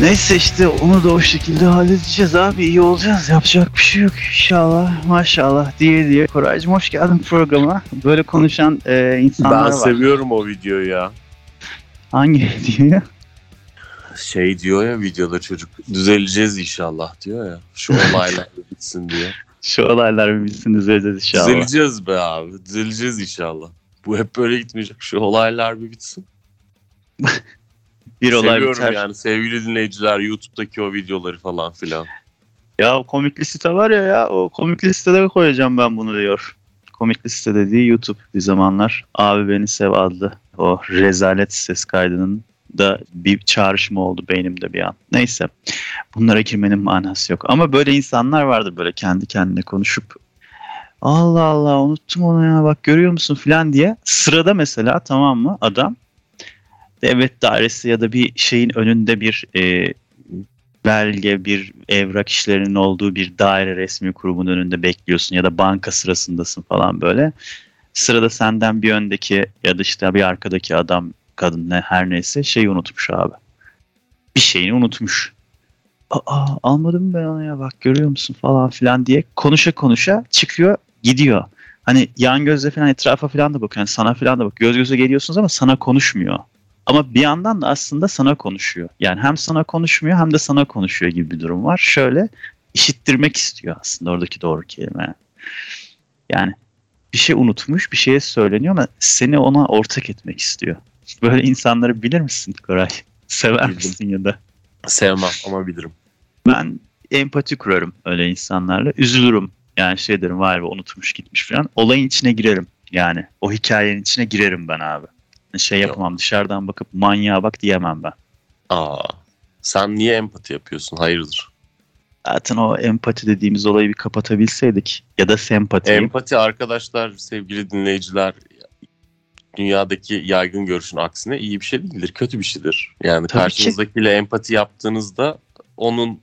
Neyse işte onu da o şekilde halledeceğiz abi. iyi olacağız. Yapacak bir şey yok inşallah. Maşallah diye diye. Koraycığım hoş geldin programa. Böyle konuşan e, insanlar Ben var. seviyorum o videoyu ya. Hangi diyor? Şey diyor ya videoda çocuk düzeleceğiz inşallah diyor ya. Şu olaylar bitsin diye. Şu olaylar bir bilsin düzeleceğiz inşallah. Düzeleceğiz be abi. Düzeleceğiz inşallah. Bu hep böyle gitmeyecek. Şu olaylar bir bitsin. Bir olay Seviyorum biter. yani sevgili dinleyiciler YouTube'daki o videoları falan filan. Ya o komik liste var ya ya o komik listede koyacağım ben bunu diyor. Komik liste dediği YouTube bir zamanlar. Abi beni sev adlı o rezalet ses kaydının da bir çağrışma oldu beynimde bir an. Neyse bunlara girmenin manası yok. Ama böyle insanlar vardır böyle kendi kendine konuşup Allah Allah unuttum onu ya bak görüyor musun filan diye. Sırada mesela tamam mı adam devlet dairesi ya da bir şeyin önünde bir e, belge, bir evrak işlerinin olduğu bir daire resmi kurumun önünde bekliyorsun ya da banka sırasındasın falan böyle. Sırada senden bir öndeki ya da işte bir arkadaki adam, kadın ne her neyse şeyi unutmuş abi. Bir şeyini unutmuş. Aa almadım ben onu ya bak görüyor musun falan filan diye konuşa konuşa çıkıyor gidiyor. Hani yan gözle falan etrafa falan da bakıyor. Yani sana falan da bak. Göz göze geliyorsunuz ama sana konuşmuyor. Ama bir yandan da aslında sana konuşuyor. Yani hem sana konuşmuyor hem de sana konuşuyor gibi bir durum var. Şöyle işittirmek istiyor aslında oradaki doğru kelime. Yani bir şey unutmuş, bir şeye söyleniyor ama seni ona ortak etmek istiyor. Böyle insanları bilir misin Koray? Sever Bildim. misin ya da? Sevmem ama bilirim. Ben empati kurarım öyle insanlarla. Üzülürüm. Yani şey derim vay be unutmuş gitmiş falan. Olayın içine girerim. Yani o hikayenin içine girerim ben abi. Şey yapamam dışarıdan bakıp manyağa bak diyemem ben. Aa, sen niye empati yapıyorsun? Hayırdır? Zaten o empati dediğimiz olayı bir kapatabilseydik ya da sempati. Empati arkadaşlar, sevgili dinleyiciler dünyadaki yaygın görüşün aksine iyi bir şey değildir. Kötü bir şeydir. Yani Tabii karşınızdakiyle empati yaptığınızda onun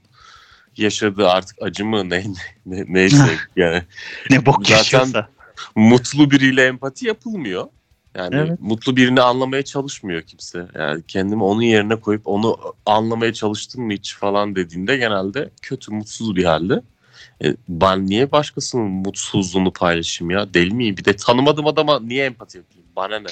yaşadığı artık acı mı ne, ne neyse yani ne bok Zaten- yaşıyorsa. mutlu biriyle empati yapılmıyor. Yani Evet. mutlu birini anlamaya çalışmıyor kimse. Yani kendimi onun yerine koyup onu anlamaya çalıştım mı hiç falan dediğinde genelde kötü, mutsuz bir halde. E, ben niye başkasının mutsuzluğunu paylaşayım ya? Deli miyim? Bir de tanımadığım adama niye empati yapayım? Bana ne?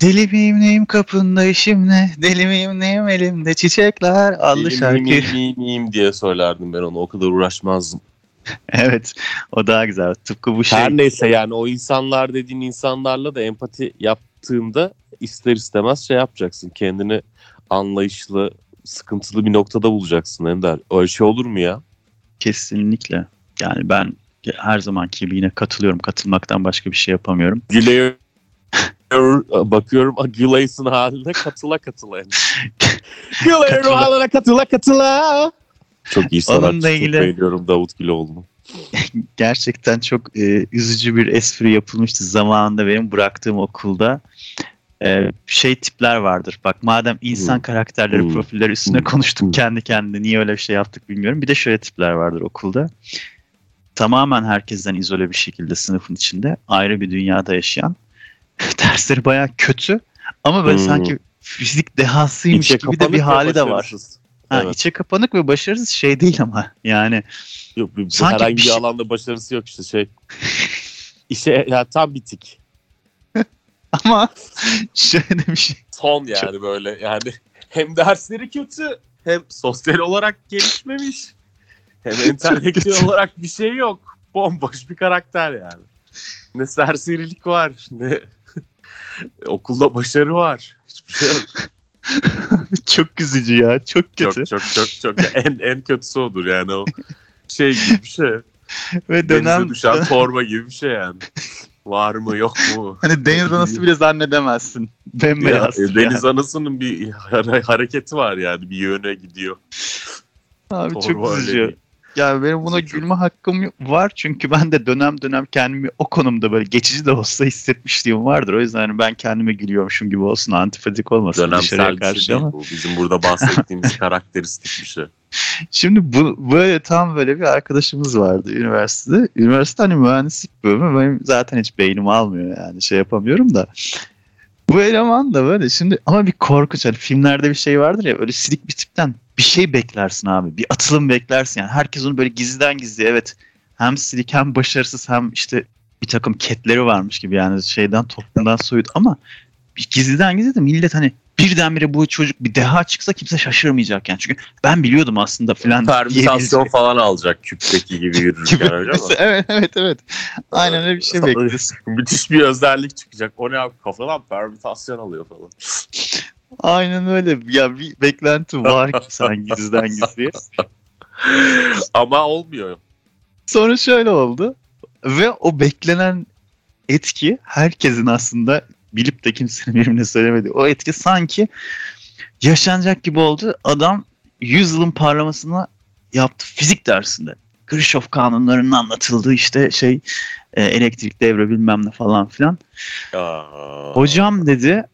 Deli miyim neyim kapında işim ne? Deli miyim neyim elimde çiçekler adlı Deli şarkı. miyim, miyim, miyim diye söylerdim ben onu. O kadar uğraşmazdım. evet o daha güzel. Tıpkı bu şey. Her neyse yani o insanlar dediğin insanlarla da empati yaptığında ister istemez şey yapacaksın. Kendini anlayışlı, sıkıntılı bir noktada bulacaksın Ender. Öyle şey olur mu ya? Kesinlikle. Yani ben her zamanki gibi yine katılıyorum. Katılmaktan başka bir şey yapamıyorum. Güleyor bakıyorum Güleys'in haline katıla katıla. Katıla. haline katıla katıla. Çok iyi Onunla sanatçı. Çok ilgili- beğeniyorum Davut Güloğlu'nu. Gerçekten çok e, üzücü bir espri yapılmıştı zamanında benim bıraktığım okulda. E, şey tipler vardır. Bak madem insan Hmm. karakterleri, Hmm. profilleri üstüne Hmm. konuştuk Hmm. kendi kendine. Niye öyle bir şey yaptık bilmiyorum. Bir de şöyle tipler vardır okulda. Tamamen herkesten izole bir şekilde sınıfın içinde ayrı bir dünyada yaşayan. Dersleri bayağı kötü ama böyle Hmm. sanki fizik dehasıymış İçe gibi de bir hali de var. Ha, Evet. içe kapanık ve başarısız şey değil ama yani Yok bir, Sanki herhangi bir şey- alanda başarısı yok işte şey. İşe ya tam bitik. ama şöyle bir şey. Son yani böyle yani hem dersleri kötü hem sosyal olarak gelişmemiş hem entelektüel olarak bir şey yok. Bomboş bir karakter yani. Ne serserilik var ne okulda başarı var. Hiçbir şey yok. çok üzücü ya. Çok kötü. Çok çok çok çok en en kötüsü odur yani o şey gibi bir şey. Ve Denize dönem düşen torba gibi bir şey yani. Var mı yok mu? hani deniz anası bile zannedemezsin. Ya, Bembeyaz. e, Deniz anasının bir hare- hareketi var yani bir yöne gidiyor. Abi Torba çok üzücü. Değil. Ya benim buna gülme hakkım var çünkü ben de dönem dönem kendimi o konumda böyle geçici de olsa hissetmişliğim vardır. O yüzden hani ben kendime gülüyormuşum gibi olsun antipatik olmasın dışarıya Dönemsel bir karşı şey ama. bu. Bizim burada bahsettiğimiz karakteristik bir şey. Şimdi bu böyle tam böyle bir arkadaşımız vardı üniversitede. Üniversite hani mühendislik bölümü benim zaten hiç beynim almıyor yani şey yapamıyorum da. Bu eleman da böyle şimdi ama bir korkunç hani filmlerde bir şey vardır ya öyle silik bir tipten bir şey beklersin abi. Bir atılım beklersin yani. Herkes onu böyle gizliden gizli evet hem silik hem başarısız hem işte bir takım ketleri varmış gibi yani şeyden toplumdan soyut ama bir gizliden gizli de millet hani birdenbire bu çocuk bir deha çıksa kimse şaşırmayacak yani. Çünkü ben biliyordum aslında filan. Permütasyon falan alacak küpteki gibi yürürken mi? evet evet evet. Aynen öyle bir şey bekliyorsun. Müthiş bir özellik çıkacak. O ne abi kafadan permütasyon alıyor falan. Aynen öyle. Ya bir beklenti var ki sen gizliden gizliye. Ama olmuyor. Sonra şöyle oldu. Ve o beklenen etki herkesin aslında bilip de kimsenin birbirine söylemedi. O etki sanki yaşanacak gibi oldu. Adam 100 yılın parlamasını yaptı fizik dersinde. Kirchhoff kanunlarının anlatıldığı işte şey e, elektrik devre bilmem ne falan filan. Aa. Hocam dedi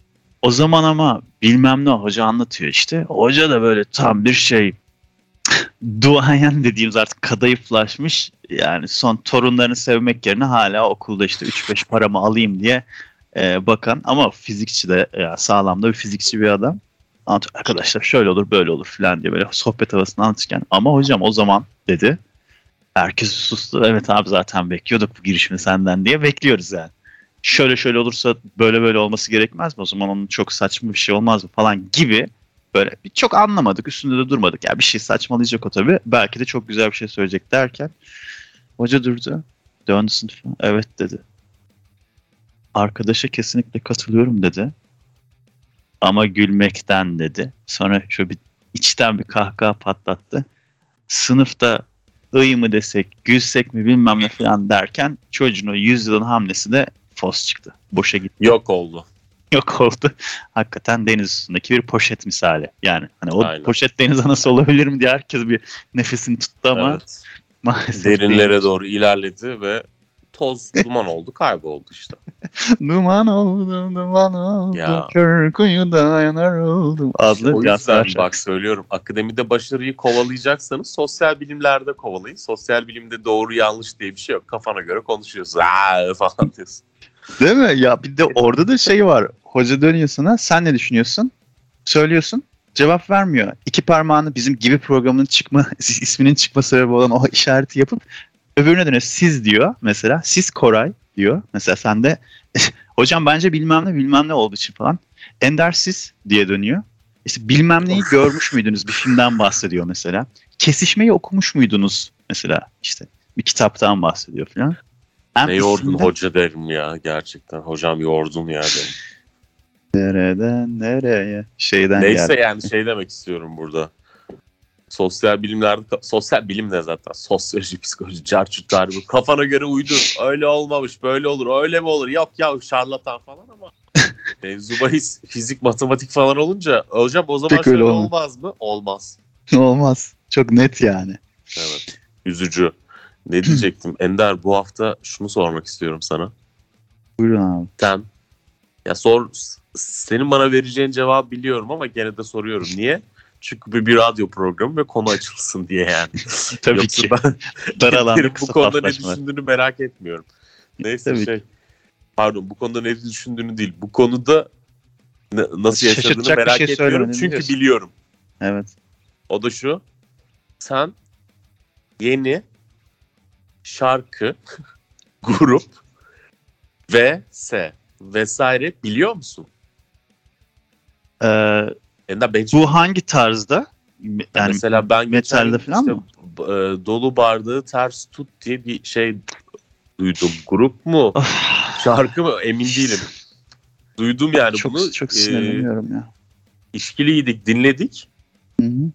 o zaman ama bilmem ne hoca anlatıyor işte. Hoca da böyle tam bir şey duayen dediğimiz artık kadayıflaşmış. Yani son torunlarını sevmek yerine hala okulda işte 3-5 paramı alayım diye e, bakan ama fizikçi de ya sağlam da bir fizikçi bir adam. Anlatıyor, arkadaşlar şöyle olur böyle olur falan diye böyle sohbet havasını anlatırken ama hocam o zaman dedi. Herkes sustu. Evet abi zaten bekliyorduk bu girişimi senden diye bekliyoruz yani. Şöyle şöyle olursa böyle böyle olması gerekmez mi? O zaman onun çok saçma bir şey olmaz mı falan gibi böyle çok anlamadık. Üstünde de durmadık. Yani bir şey saçmalayacak o tabii. Belki de çok güzel bir şey söyleyecek derken hoca durdu. Döndü sınıfa. Evet dedi. Arkadaşa kesinlikle katılıyorum dedi. Ama gülmekten dedi. Sonra şu bir içten bir kahkaha patlattı. Sınıfta ıy mı desek, gülsek mi bilmem ne falan derken çocuğun o yüzyılın hamlesi de fos çıktı. Boşa gitti. Yok oldu. Yok oldu. Hakikaten deniz üstündeki bir poşet misali. Yani hani o Aynen. poşet deniz anası olabilir mi diye herkes bir nefesini tuttu ama Evet. maalesef Derinlere değil. doğru ilerledi ve toz duman oldu kayboldu işte. Duman oldum, duman oldum, Ya. kör kuyuda yanar oldum. Adlı o yüzden bak söylüyorum akademide başarıyı kovalayacaksanız sosyal bilimlerde kovalayın. Sosyal bilimde doğru yanlış diye bir şey yok. Kafana göre konuşuyorsun. Aa, falan diyorsun. Değil mi? Ya bir de orada da şey var. Hoca dönüyor sana. Sen ne düşünüyorsun? Söylüyorsun. Cevap vermiyor. İki parmağını bizim gibi programının çıkma isminin çıkma sebebi olan o işareti yapıp öbürüne dönüyor. Siz diyor mesela. Siz Koray diyor. Mesela sen de hocam bence bilmem ne bilmem ne olduğu için falan. Ender siz diye dönüyor. İşte bilmem neyi görmüş müydünüz? Bir filmden bahsediyor mesela. Kesişmeyi okumuş muydunuz? Mesela işte bir kitaptan bahsediyor falan. Hem Ne yordun isimden- hoca derim ya gerçekten. Hocam yordun ya derim. Nereden nereye? Şeyden Neyse geldi. yani şey demek istiyorum burada. Sosyal bilimlerde, sosyal bilim ne zaten? Sosyoloji, psikoloji, carçutlar bu. Kafana göre uydur. Öyle olmamış, böyle olur, öyle mi olur? Yok ya şarlatan falan ama. Mevzu bahis fizik, matematik falan olunca hocam o zaman Pek öyle şöyle olmaz. olmaz mı? Olmaz. Olmaz. Çok net yani. Evet. Üzücü. Ne diyecektim? Ender bu hafta şunu sormak istiyorum sana. Buyurun abi. Sen ya sor senin bana vereceğin cevabı biliyorum ama gene de soruyorum. Niye? Çünkü bu bir radyo programı ve konu açılsın diye yani. Tabii Yoksa ki. ben Dar alanda bu konuda ne düşündüğünü merak etmiyorum. Neyse Tabii şey. Pardon bu konuda ne düşündüğünü değil. Bu konuda nasıl yaşadığını Şaşırtacak bir merak şey etmiyorum. Çünkü diyorsun. biliyorum. Evet. O da şu. Sen yeni şarkı, grup ve S vesaire biliyor musun? Ee, Ender ben hiç bu hangi tarzda? Yani mesela ben metalde falan işte, mı? e, dolu bardağı ters tut diye bir şey duydum. Grup mu? Şarkı mı? Emin değilim. Duydum yani çok bunu. çok E, sinirleniyorum ya. işkiliydik, dinledik. Hı hı.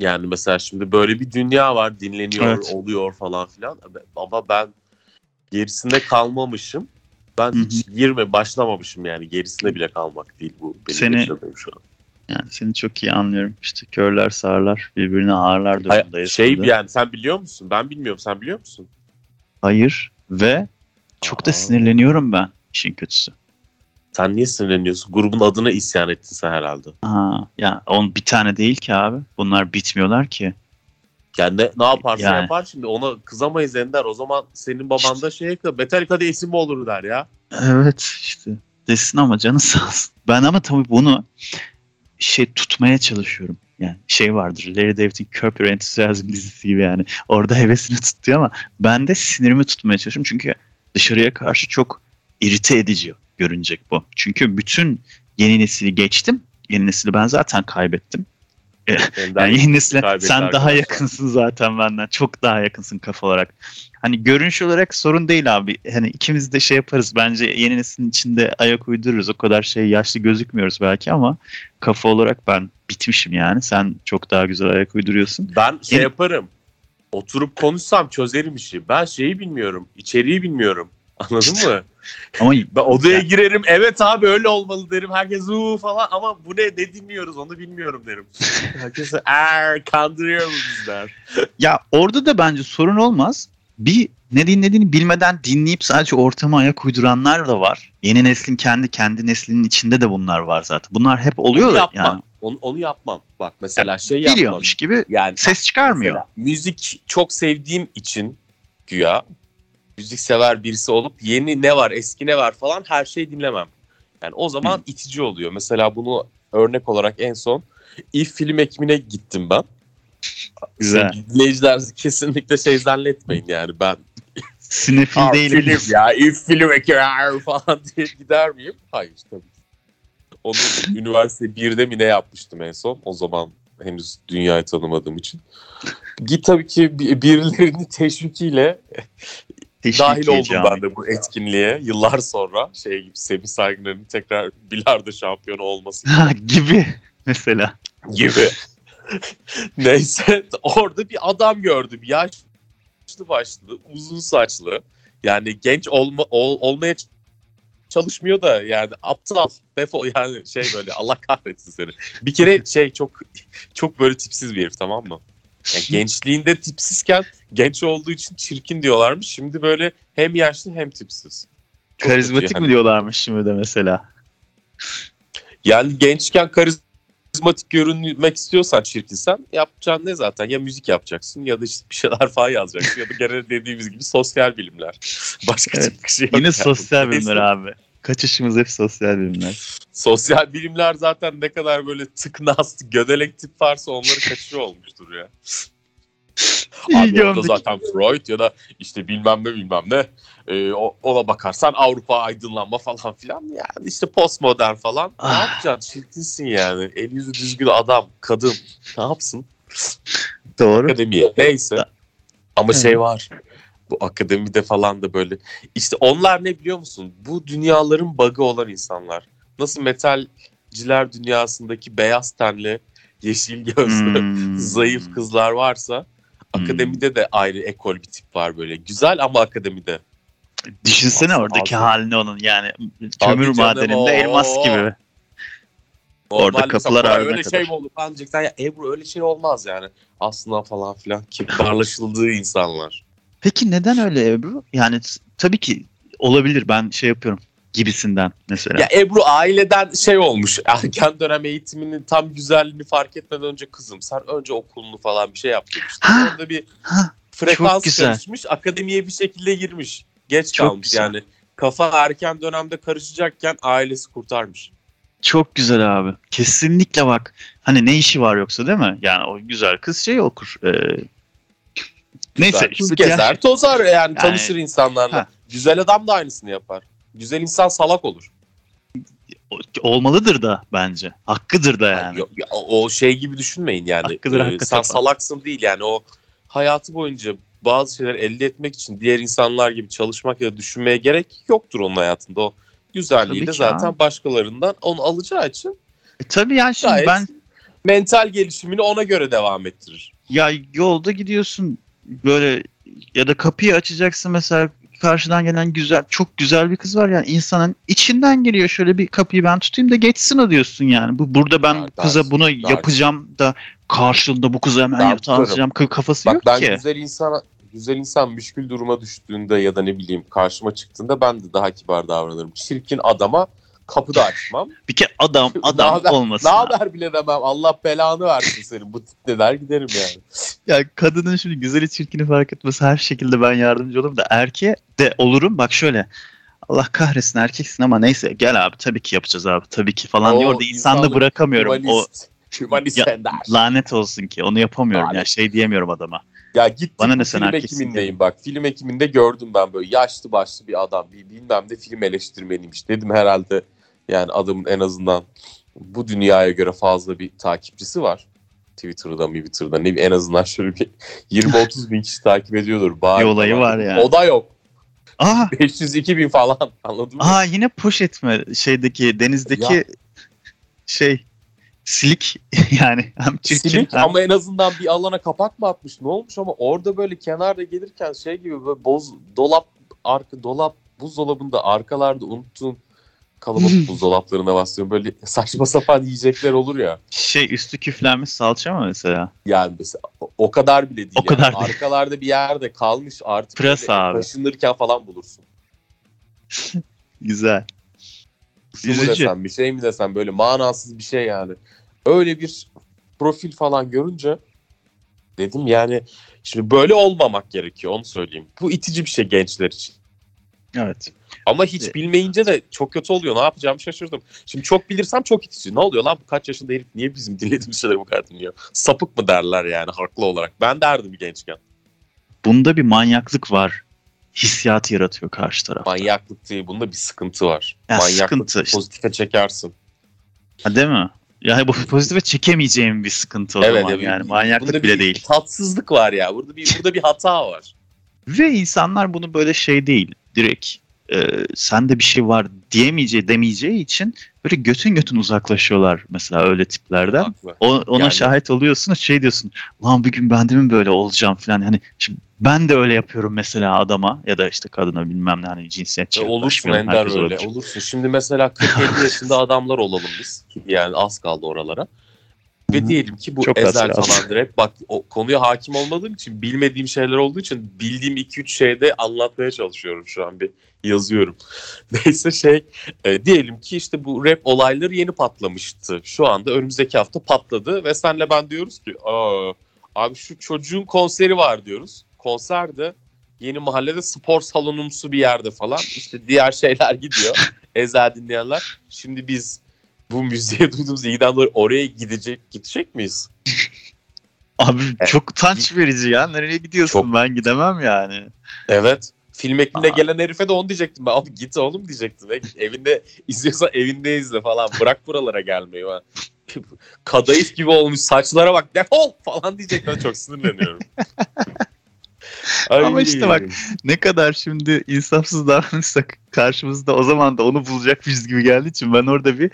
Yani mesela şimdi böyle bir dünya var. Dinleniyor, Evet. oluyor falan filan. Ama ben gerisinde kalmamışım. Ben Hı hı. hiç girme başlamamışım yani. Gerisinde bile kalmak değil bu benim Seni- şu an. Yani seni çok iyi anlıyorum. İşte körler sağırlar birbirine ağırlar Hayır, durumdayız. şey burada. yani sen biliyor musun? Ben bilmiyorum. Sen biliyor musun? Hayır ve çok da Aa. sinirleniyorum ben işin kötüsü. Sen niye sinirleniyorsun? Grubun adına isyan ettin sen herhalde. Ha, ya on bir tane değil ki abi. Bunlar bitmiyorlar ki. Yani ne, ne yaparsa Yani. yapar şimdi ona kızamayız Ender. O zaman senin baban da şey Metallica'da isim olur der ya. Evet işte. desin ama canı sağ olsun. Ben ama tabii bunu şey tutmaya çalışıyorum. Yani şey vardır Larry David'in Curb Your Enthusiasm dizisi gibi yani. Orada hevesini tutuyor ama ben de sinirimi tutmaya çalışıyorum. Çünkü dışarıya karşı çok irite edici görünecek bu. Çünkü bütün yeni nesili geçtim. Yeni nesili ben zaten kaybettim. Yani yeni nesile sen daha yakınsın zaten benden. Çok daha yakınsın kafa olarak. Hani görünüş olarak sorun değil abi. Hani ikimiz de şey yaparız. Bence yeni neslin içinde ayak uydururuz. O kadar şey yaşlı gözükmüyoruz belki ama kafa olarak ben bitmişim yani. Sen çok daha güzel ayak uyduruyorsun. Ben şey yeni... yaparım. Oturup konuşsam çözerim işi. Ben şeyi bilmiyorum. içeriği bilmiyorum. Anladın mı? Ama ben odaya girerim. Evet abi öyle olmalı derim. Herkes uuu falan ama bu ne ne dinliyoruz onu bilmiyorum derim. Herkes er kandırıyor bizler. ya orada da bence sorun olmaz. Bir ne dinlediğini bilmeden dinleyip sadece ortama ayak uyduranlar da var. Yeni neslin kendi kendi neslinin içinde de bunlar var zaten. Bunlar hep oluyor da yani. Onu, onu yapmam. Bak mesela ya, şey yapmam. Biliyormuş gibi yani ses çıkarmıyor. Mesela, müzik çok sevdiğim için güya müzik sever birisi olup yeni ne var eski ne var falan her şeyi dinlemem. Yani o zaman itici oluyor. Mesela bunu örnek olarak en son If film ekimine gittim ben. Güzel. Dinleyiciler kesinlikle şey zannetmeyin yani ben Sinefil değilim. Film ya if film ekimi falan diye gider miyim? Hayır tabii. Onu üniversite 1'de mi ne yapmıştım en son. O zaman henüz dünyayı tanımadığım için. Git tabii ki birilerinin teşvikiyle Teşvik dahil oldum ben de bu etkinliğe yıllar sonra şey gibi Semih Saygıner'in tekrar bilardo şampiyonu olması gibi mesela. Gibi. Neyse orada bir adam gördüm. Yaşlı başlı, uzun saçlı. Yani genç olma, ol, olmaya çalışmıyor da yani aptal defo yani şey böyle Allah kahretsin seni. Bir kere şey çok çok böyle tipsiz bir herif tamam mı? Yani gençliğinde tipsizken genç olduğu için çirkin diyorlarmış. Şimdi böyle hem yaşlı hem tipsiz. Çok Karizmatik yani. mi diyorlarmış şimdi de mesela? Yani gençken karizmatik görünmek istiyorsan çirkinsen yapacağın ne zaten? Ya müzik yapacaksın ya da işte bir şeyler falan yazacaksın ya da gene dediğimiz gibi sosyal bilimler. Başka evet. bir şey yok. Yine yani. sosyal bilimler abi. Kaçışımız hep sosyal bilimler. Sosyal bilimler zaten ne kadar böyle tıknaz, gödelek tip varsa onları kaçırıyor olmuştur ya. Abi orada zaten Freud ya da işte bilmem ne bilmem ne. Ee, ona bakarsan Avrupa aydınlanma falan filan. Yani işte postmodern falan. Ah. ne yapacaksın? Çirkinsin yani. El yüzü düzgün adam kadın. Ne yapsın? Doğru. Akademiye. Neyse. Ama şey var bu akademide falan da böyle. İşte onlar ne biliyor musun? Bu dünyaların bug'ı olan insanlar. Nasıl metalciler dünyasındaki beyaz tenli, yeşil gözlü, hmm. zayıf kızlar varsa hmm. akademide de ayrı ekol bir tip var böyle. Güzel ama akademide. Düşünsene Aslında oradaki ağzı. halini onun yani kömür madeninde o. elmas gibi. Normal Orada kapılar öyle kadar. şey mi olur falan diyeceksen ya Ebru öyle şey olmaz yani. Aslında falan filan kibarlaşıldığı insanlar. Peki neden öyle Ebru? Yani tabii ki olabilir ben şey yapıyorum gibisinden mesela. Ya Ebru aileden şey olmuş erken dönem eğitiminin tam güzelliğini fark etmeden önce kızım sen önce okulunu falan bir şey yap demişti. Orada bir ha, frekans karışmış akademiye bir şekilde girmiş. Geç çok kalmış güzel. yani kafa erken dönemde karışacakken ailesi kurtarmış. Çok güzel abi. Kesinlikle bak. Hani ne işi var yoksa değil mi? Yani o güzel kız şey okur. E, Neyse. Kız gezer tozar yani, yani tanışır insanlarla. Ha. Güzel adam da aynısını yapar. Güzel insan salak olur. Olmalıdır da bence. Hakkıdır da yani. yani o şey gibi düşünmeyin yani. Hakkıdır, ee, sen salaksın değil yani o hayatı boyunca bazı şeyler elde etmek için diğer insanlar gibi çalışmak ya da düşünmeye gerek yoktur onun hayatında. O güzelliği de zaten abi. başkalarından onu alacağı için. E, tabii yani şimdi ben mental gelişimini ona göre devam ettirir. Ya yolda gidiyorsun böyle ya da kapıyı açacaksın mesela karşıdan gelen güzel çok güzel bir kız var yani insanın içinden geliyor şöyle bir kapıyı ben tutayım da geçsin o diyorsun yani. Bu burada ben ya, kıza ders, bunu ders. yapacağım da karşılığında bu kızı hemen yatağa atacağım kafası Bak, yok ben ki. Ben güzel insan güzel insan müşkül duruma düştüğünde ya da ne bileyim karşıma çıktığında ben de daha kibar davranırım. Çirkin adama kapıda açmam. Bir kere adam adam haber, olmasın. Ne haber bile demem. Allah belanı versin senin. Bu tip ne der giderim yani. Ya kadının şimdi güzeli çirkini fark etmesi her şekilde ben yardımcı olurum da erkeğe de olurum. Bak şöyle Allah kahretsin erkeksin ama neyse gel abi tabii ki yapacağız abi tabii ki falan O diyor. Orada insanda bırakamıyorum. O Humanist. Humanist Ya- lanet olsun ki onu yapamıyorum. Lanet. Ya şey diyemiyorum adama. Ya gittim Bana ne sen film ekimindeyim bak. Film ekiminde gördüm ben böyle yaşlı başlı bir adam. Bir bilmem de film eleştirmeniymiş. Dedim herhalde yani adamın en azından bu dünyaya göre fazla bir takipçisi var. Twitter'da, Twitter'da ne en azından şöyle bir 20-30 bin kişi takip ediyordur. Bari Bir olayı var yani. O da yok. Aa, 502 bin falan anladın mı? aa yine poşet mi şeydeki denizdeki Ya. şey silik yani hem çirkin Silik hem ama en azından bir alana kapak mı atmış ne olmuş ama orada böyle kenarda gelirken şey gibi böyle boz dolap arka dolap buzdolabında arkalarda unuttuğun kalabalık buzdolaplarına basıyorum böyle saçma sapan yiyecekler olur ya. şey üstü küflenmiş salça mı mesela? Yani mesela o- kadar bile değil. O kadar yani. değil. Arkalarda bir yerde kalmış artık Pırasa abi. taşınırken falan bulursun. Güzel. Şu mu desem bir şey mi desem böyle manasız bir şey yani. Öyle bir profil falan görünce dedim yani şimdi böyle olmamak gerekiyor onu söyleyeyim. Bu itici bir şey gençler için. Evet. Ama hiç bilmeyince de çok kötü oluyor. Ne yapacağımı şaşırdım. Şimdi çok bilirsem çok itici. Ne oluyor lan bu kaç yaşında herif niye bizim dinlediğimiz şeyleri bu kadar dinliyor? Sapık mı derler yani haklı olarak. Ben derdim gençken. Bunda bir manyaklık var. Hissiyat yaratıyor karşı taraf. Manyaklık değil bunda bir sıkıntı var. Ya Manyaklık sıkıntı işte. pozitife çekersin. Ha, değil mi? Yani bu pozitife çekemeyeceğim bir sıkıntı o evet zaman ya, yani. bir- Manyaklık bunda bile bir değil. Tatsızlık var ya. Burada bir burada bir hata var. Ve insanlar bunu böyle şey değil. Direkt e, sende bir şey var diyemeyeceği demeyeceği için böyle götün götün uzaklaşıyorlar mesela öyle tiplerden. Haklı. O, ona Yani- şahit oluyorsun şey diyorsun lan bir gün ben de mi böyle olacağım falan hani şimdi ben de öyle yapıyorum mesela adama ya da işte kadına bilmem ne hani cinsiyetçi E, olursun yaklaşmıyorum, Ender öyle. olabilir. Olursun. Şimdi mesela 40-50 yaşında adamlar olalım biz. Yani az kaldı oralara. Ve diyelim ki bu Çok ezel falandır hep. Bak o konuya hakim olmadığım için bilmediğim şeyler olduğu için bildiğim 2-3 şeyde anlatmaya çalışıyorum şu an bir yazıyorum. Neyse şey e, diyelim ki işte bu rap olayları yeni patlamıştı. Şu anda önümüzdeki hafta patladı ve senle ben diyoruz ki Aa, abi şu çocuğun konseri var diyoruz. Konserde yeni mahallede spor salonumsu bir yerde falan işte diğer şeyler gidiyor. Ezel dinleyenler. Şimdi biz bu müziğe duyduğumuz ilgiden dolayı oraya gidecek gidecek miyiz? Abi E, çok utanç verici ya nereye gidiyorsun Çok- ben gidemem yani. Evet. Film ekiminde Aa. gelen herife de onu diyecektim ben. Abi git oğlum diyecektim. Evinde izliyorsa evinde izle falan. Bırak buralara gelmeyi. Ben. Kadayıf gibi olmuş saçlara bak defol falan diyecektim. Çok sinirleniyorum. Ama işte Ay. bak, Ne kadar şimdi insafsız davranırsak karşımızda o zaman da onu bulacakmışız gibi geldiği için ben orada bir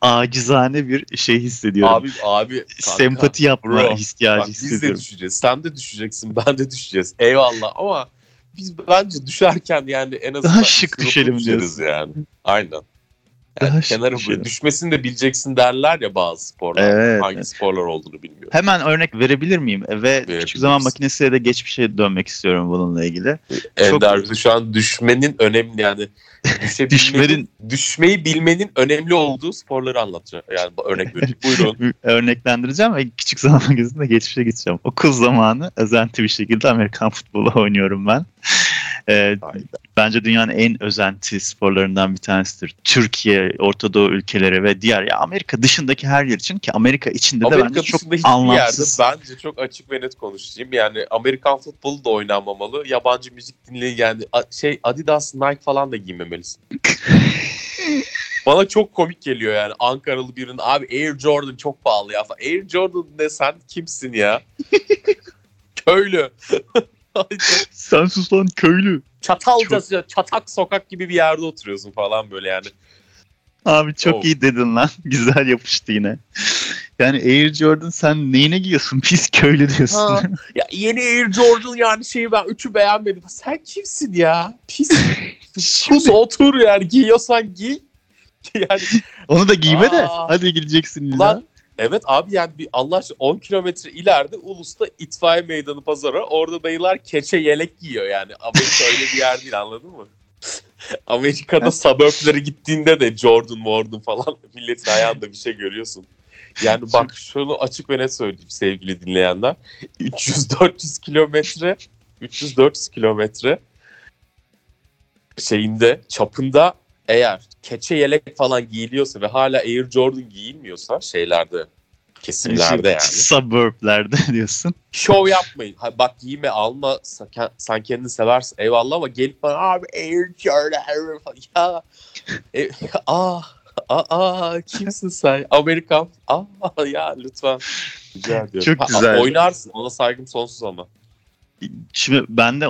acizane bir şey hissediyorum. Abi abi kanka, Sempati yapma bro, ihtiyacı Bak biz de hissediyorum. düşeceğiz. Sen de düşeceksin. Ben de düşeceğiz. Eyvallah ama biz bence düşerken yani en azından Daha şık düşelim diyorsun. yani. Aynen. Yani kenara böyle düşmesini de bileceksin derler ya bazı sporlar. Evet, Hangi sporlar olduğunu bilmiyorum. Hemen örnek verebilir miyim? Ve küçük zaman makinesiyle de geçmişe dönmek istiyorum bununla ilgili. Ender şu an düşmenin önemli yani Düşmenin- düşmeyi bilmenin önemli olduğu sporları anlatacağım. Yani örnek verecek. Buyurun. Örneklendireceğim ve küçük zaman makinesinde geçmişe gideceğim. Okul zamanı özenti bir şekilde Amerikan futbolu oynuyorum ben. Hayda. bence dünyanın en özenti sporlarından bir tanesidir. Türkiye, Orta Doğu ülkeleri ve diğer ya Amerika dışındaki her yer için ki Amerika içinde de Amerika bence çok anlamsız. yerde bence çok açık ve net konuşayım. Yani Amerikan futbolu da oynanmamalı. Yabancı müzik dinle yani şey Adidas, Nike falan da giymemelisin. Bana çok komik geliyor yani Ankaralı birinin abi Air Jordan çok pahalı ya. Air Jordan ne sen kimsin ya? Köylü. Çok Sen sus lan köylü. Çatalca, çatak sokak gibi bir yerde oturuyorsun falan böyle yani. Abi çok Oh. iyi dedin lan. Güzel yapıştı yine. Yani Air Jordan sen neyine giyiyorsun? Pis köylü diyorsun. Ha. Ya yeni Air Jordan yani şeyi ben üçü beğenmedim. Sen kimsin ya? Pis. Sus otur yani giyiyorsan giy. Yani Onu da giyme de. Aa. Hadi gideceksin. Ulan evet abi yani bir Allah aşkına 10 kilometre ileride Ulus'ta itfaiye meydanı pazarı. Orada dayılar keçe yelek giyiyor yani. Amerika öyle bir yer değil anladın mı? Amerika'da suburb'lere gittiğinde de Jordan Warden falan milletin ayağında bir şey görüyorsun. Yani bak şunu açık ve net söyleyeyim sevgili dinleyenler. 300-400 kilometre 300-400 kilometre şeyinde çapında eğer keçe yelek falan giyiliyorsa ve hala Air Jordan giyilmiyorsa şeylerde kesimlerde yani. Suburb'lerde diyorsun. Şov yapmayın. Ha, bak giyme alma sen, kendini seversin eyvallah ama gelip bana abi Air Jordan falan. Ya e, ah aa, aa kimsin sen? Amerikan. Aa ya lütfen. Rica ediyorum. Çok güzel. Ha, oynarsın. Ona saygım sonsuz ama. Şimdi ben de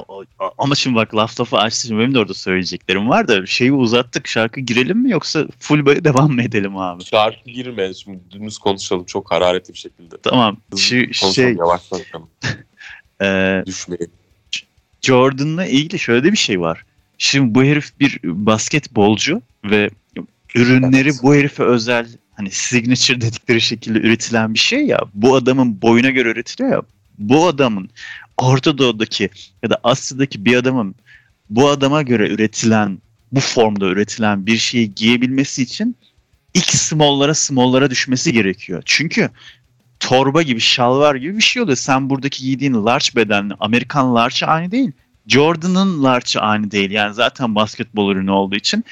ama şimdi bak laf lafı açtı. Şimdi benim de orada söyleyeceklerim var da şeyi uzattık. Şarkı girelim mi yoksa full böyle devam mı edelim abi? Şarkı girme. Şimdi dümdüz konuşalım çok hararetli bir şekilde. Tamam. Şu şey yavaştan e, Düşmeyin. Jordan'la ilgili şöyle bir şey var. Şimdi bu herif bir basketbolcu ve ürünleri evet. bu herife özel hani signature dedikleri şekilde üretilen bir şey ya. Bu adamın boyuna göre üretiliyor ya. Bu adamın Orta Doğu'daki ya da Asya'daki bir adamın bu adama göre üretilen bu formda üretilen bir şeyi giyebilmesi için ilk small'lara small'lara düşmesi gerekiyor. Çünkü torba gibi, şalvar gibi bir şey oluyor. Sen buradaki giydiğin large bedenli Amerikan large aynı değil. Jordan'ın large aynı değil. Yani zaten basketbol ürünü olduğu için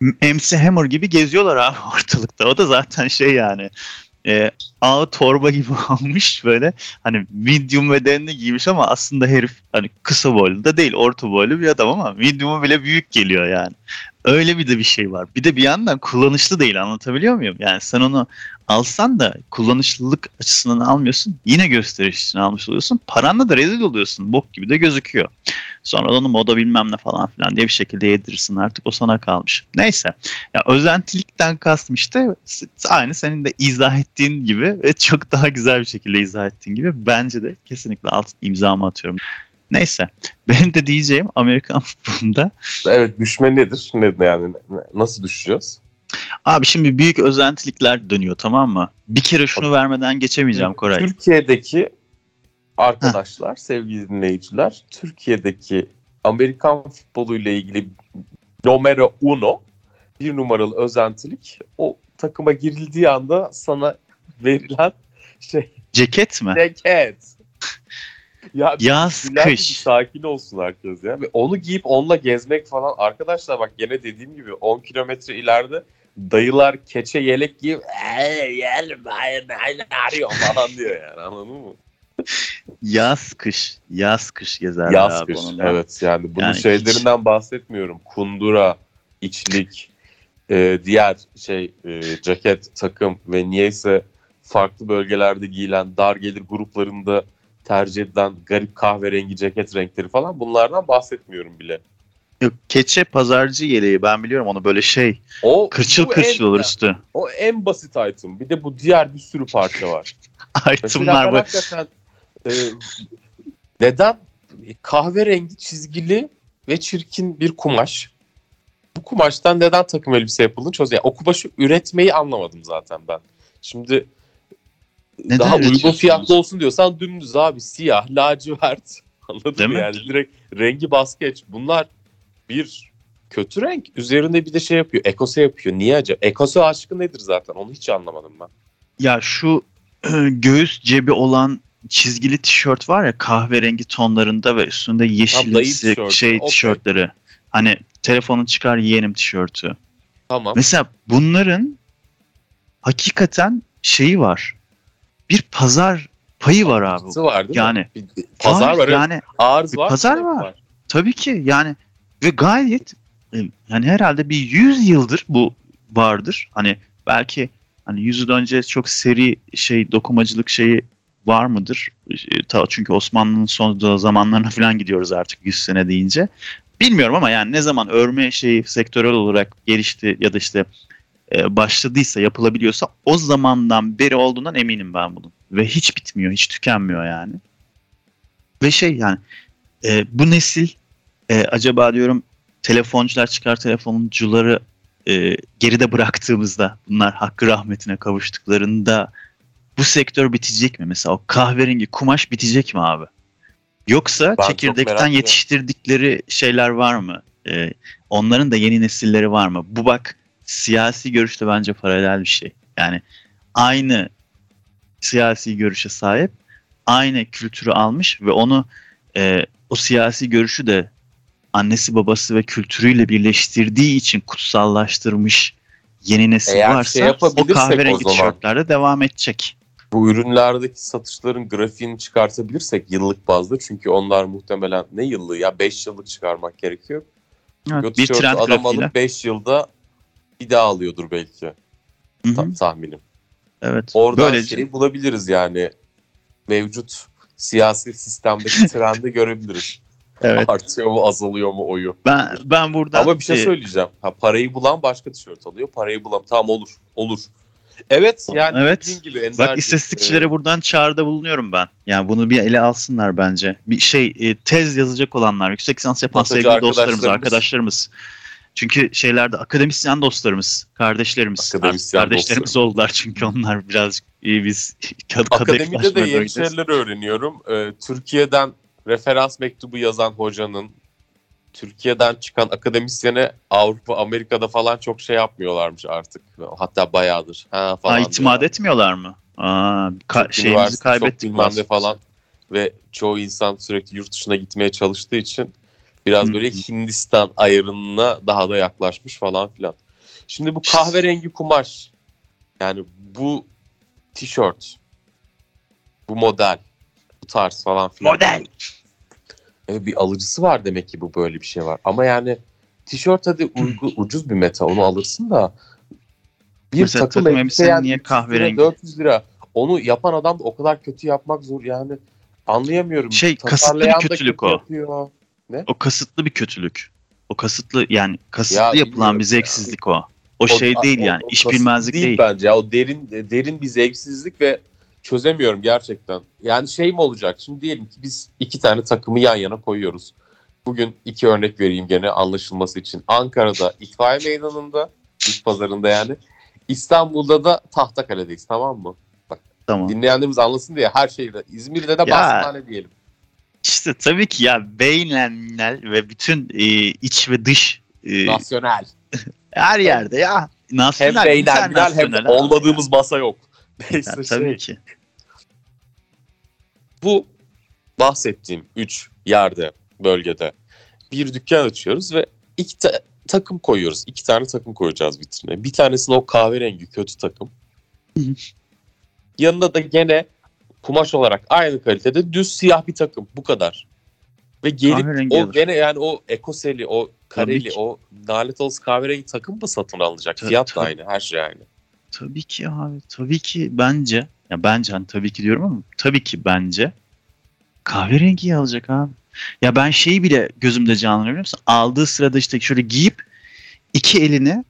MC Hammer gibi geziyorlar abi ortalıkta. O da zaten şey yani e, ağı torba gibi almış böyle hani medium bedenini giymiş ama aslında herif hani kısa boylu da değil orta boylu bir adam ama medium'u bile büyük geliyor yani. Öyle bir de bir şey var. Bir de bir yandan kullanışlı değil anlatabiliyor muyum? Yani sen onu alsan da kullanışlılık açısından almıyorsun. Yine gösteriş için almış oluyorsun. Paranla da rezil oluyorsun. Bok gibi de gözüküyor. Sonra onu moda bilmem ne falan filan diye bir şekilde yedirirsin artık o sana kalmış. Neyse. Ya özentilikten kastım işte aynı senin de izah ettiğin gibi ve çok daha güzel bir şekilde izah ettiğin gibi bence de kesinlikle alt imzamı atıyorum. Neyse. Benim de diyeceğim Amerikan futbolunda. Evet düşme nedir? Ne, yani nasıl düşeceğiz? Abi şimdi büyük özentilikler dönüyor tamam mı? Bir kere şunu vermeden geçemeyeceğim Koray. Türkiye'deki arkadaşlar, sevgili dinleyiciler, Türkiye'deki Amerikan futbolu ile ilgili numero uno, bir numaralı özentilik o takıma girildiği anda sana verilen şey. Ceket mi? Ceket. Ya Yaz kış. Sakin olsun herkes ya. Ve onu giyip onunla gezmek falan. Arkadaşlar bak gene dediğim gibi 10 kilometre ileride dayılar keçe yelek giyip arıyor falan diyor yani anladın mı? Yaz kış, yaz kış gezer yaz abi kış, onunla. Evet yani bunun yani şeylerinden hiç... bahsetmiyorum. Kundura, içlik, e, diğer şey e, ceket, takım ve niyeyse farklı bölgelerde giyilen dar gelir gruplarında tercih edilen garip kahverengi ceket renkleri falan bunlardan bahsetmiyorum bile. Yok keçe pazarcı yeleği ben biliyorum onu böyle şey o, kırçıl kırçıl olur üstü. O en basit item. Bir de bu diğer bir sürü parça var. Itemlar bu. Hakikaten e, neden kahverengi çizgili ve çirkin bir kumaş. Bu kumaştan neden takım elbise yapıldığını çöz. Yani o kumaşı üretmeyi anlamadım zaten ben. Şimdi neden daha uygun fiyatlı olsun diyorsan dümdüz abi siyah, lacivert. Anladın Değil mı? Yani direkt rengi bas geç. Bunlar bir kötü renk. Üzerinde bir de şey yapıyor. Ekose yapıyor. Niye acaba? Ekose aşkı nedir zaten? Onu hiç anlamadım ben. Ya şu göğüs cebi olan çizgili tişört var ya kahverengi tonlarında ve üstünde yeşilimsi şey okay. tişörtleri. Hani telefonun çıkar yeğenim tişörtü. Tamam. Mesela bunların hakikaten şeyi var. Bir pazar payı var abi. Var değil yani mi? Bir, pazar var. Yani arz var. Pazar var. var. Tabii ki yani ve gayet e, yani herhalde bir 100 yıldır bu vardır. Hani belki hani 100 yıl önce çok seri şey dokumacılık şeyi var mıdır? Çünkü Osmanlı'nın son zamanlarına falan gidiyoruz artık 100 sene deyince. Bilmiyorum ama yani ne zaman örme şeyi sektörel olarak gelişti ya da işte e, başladıysa yapılabiliyorsa o zamandan beri olduğundan eminim ben bunun. Ve hiç bitmiyor, hiç tükenmiyor yani. Ve şey yani e, bu nesil e, acaba diyorum telefoncular çıkar telefoncuları e, geride bıraktığımızda bunlar hakkı rahmetine kavuştuklarında bu sektör bitecek mi? Mesela o kahverengi kumaş bitecek mi abi? Yoksa ben çekirdekten yetiştirdikleri şeyler var mı? Ee, onların da yeni nesilleri var mı? Bu bak siyasi görüşte bence paralel bir şey. Yani aynı siyasi görüşe sahip, aynı kültürü almış ve onu e, o siyasi görüşü de annesi babası ve kültürüyle birleştirdiği için kutsallaştırmış yeni nesil Eğer varsa şey o kahverengi o zaman- tişörtlerde devam edecek. Bu ürünlerdeki satışların grafiğini çıkartabilirsek yıllık bazda çünkü onlar muhtemelen ne yıllığı ya 5 yıllık çıkarmak gerekiyor. Evet, bir trend adam alıp 5 yılda bir daha alıyordur belki ta- tahminim. Evet. Oradan Böylece şey bulabiliriz yani mevcut siyasi sistemdeki trendi görebiliriz. evet. Artıyor mu azalıyor mu oyu. Ben ben buradan Ama bir şey e, söyleyeceğim. Ha, parayı bulan başka tişört alıyor. Parayı bulan tamam olur. Olur. Evet yani Evet. dediğin gibi Ender'cim, Bak istatistikçilere buradan çağrıda bulunuyorum ben. Yani bunu bir ele alsınlar bence. Bir şey e, tez yazacak olanlar, yüksek lisans yapan Masacı sevgili dostlarımız, arkadaşlarımız. Çünkü şeylerde akademisyen dostlarımız, kardeşlerimiz. Akademisyen kardeşlerimiz oldular çünkü onlar birazcık iyi biz kad Akademide de yeni şeyler öğreniyorum. Ee, Türkiye'den referans mektubu yazan hocanın Türkiye'den çıkan akademisyene Avrupa, Amerika'da falan çok şey yapmıyorlarmış artık. Hatta bayağıdır. Ha, falan Ha, itimat diyorlar. etmiyorlar mı? Aa, ka- şeyimizi üniversite, çok kaybettik. bilmem falan. Ve çoğu insan sürekli yurt dışına gitmeye çalıştığı için biraz Hı. böyle Hindistan ayarına daha da yaklaşmış falan filan. Şimdi bu kahverengi kumaş yani bu tişört bu model bu tarz falan filan. Model. Evet, bir alıcısı var demek ki bu böyle bir şey var. Ama yani tişört hadi uygu, ucuz bir meta onu alırsın da bir Mesela takım takım elbise yani niye 300 lira, kahverengi? 400 lira. Onu yapan adam da o kadar kötü yapmak zor yani. Anlayamıyorum. Şey, kasıtlı bir kötülük kötü o. Yapıyor. O kasıtlı bir kötülük. O kasıtlı yani kasıtlı Ya yapılan bir ya. zevksizlik o. O şey O- değil o- yani. o iş bilmezlik değil. bence ya. O derin derin bir zevksizlik ve çözemiyorum gerçekten. Yani şey mi olacak? Şimdi diyelim ki biz iki tane takımı yan yana koyuyoruz. Bugün iki örnek vereyim gene anlaşılması için. Ankara'da itfaiye meydanında, iş pazarında yani. İstanbul'da da Tahtakale'deyiz tamam mı? Tamam. Dinleyenlerimiz anlasın diye her şeyde. İzmir'de de Ya. Bahsethane diyelim. İşte tabii ki ya beynel ve bütün e, iç ve dış e, Nasyonel. her yerde ya. Hem Nasyonel, hem internasyonel ha. olmadığımız masa yok. Neyse Ya, şey. tabii ki. Bu bahsettiğim 3 yerde, bölgede bir dükkan açıyoruz ve iki ta- takım koyuyoruz. İki tane takım koyacağız vitrine. Bir tanesini o kahverengi kötü takım. Yanında da gene kumaş olarak aynı kalitede düz siyah bir takım. Bu kadar. Ve gelip Kahverengi o alır. gene yani o ekoseli, o kareli, o nalet olası kahverengi takım mı satın alınacak? Ta- Fiyat da tabii. aynı, her şey aynı. Tabii ki abi. Tabii ki bence ya bence hani tabii ki diyorum ama tabii ki bence kahverengiyi alacak abi. Ya ben şeyi bile gözümde musun? Aldığı sırada işte şöyle giyip iki elini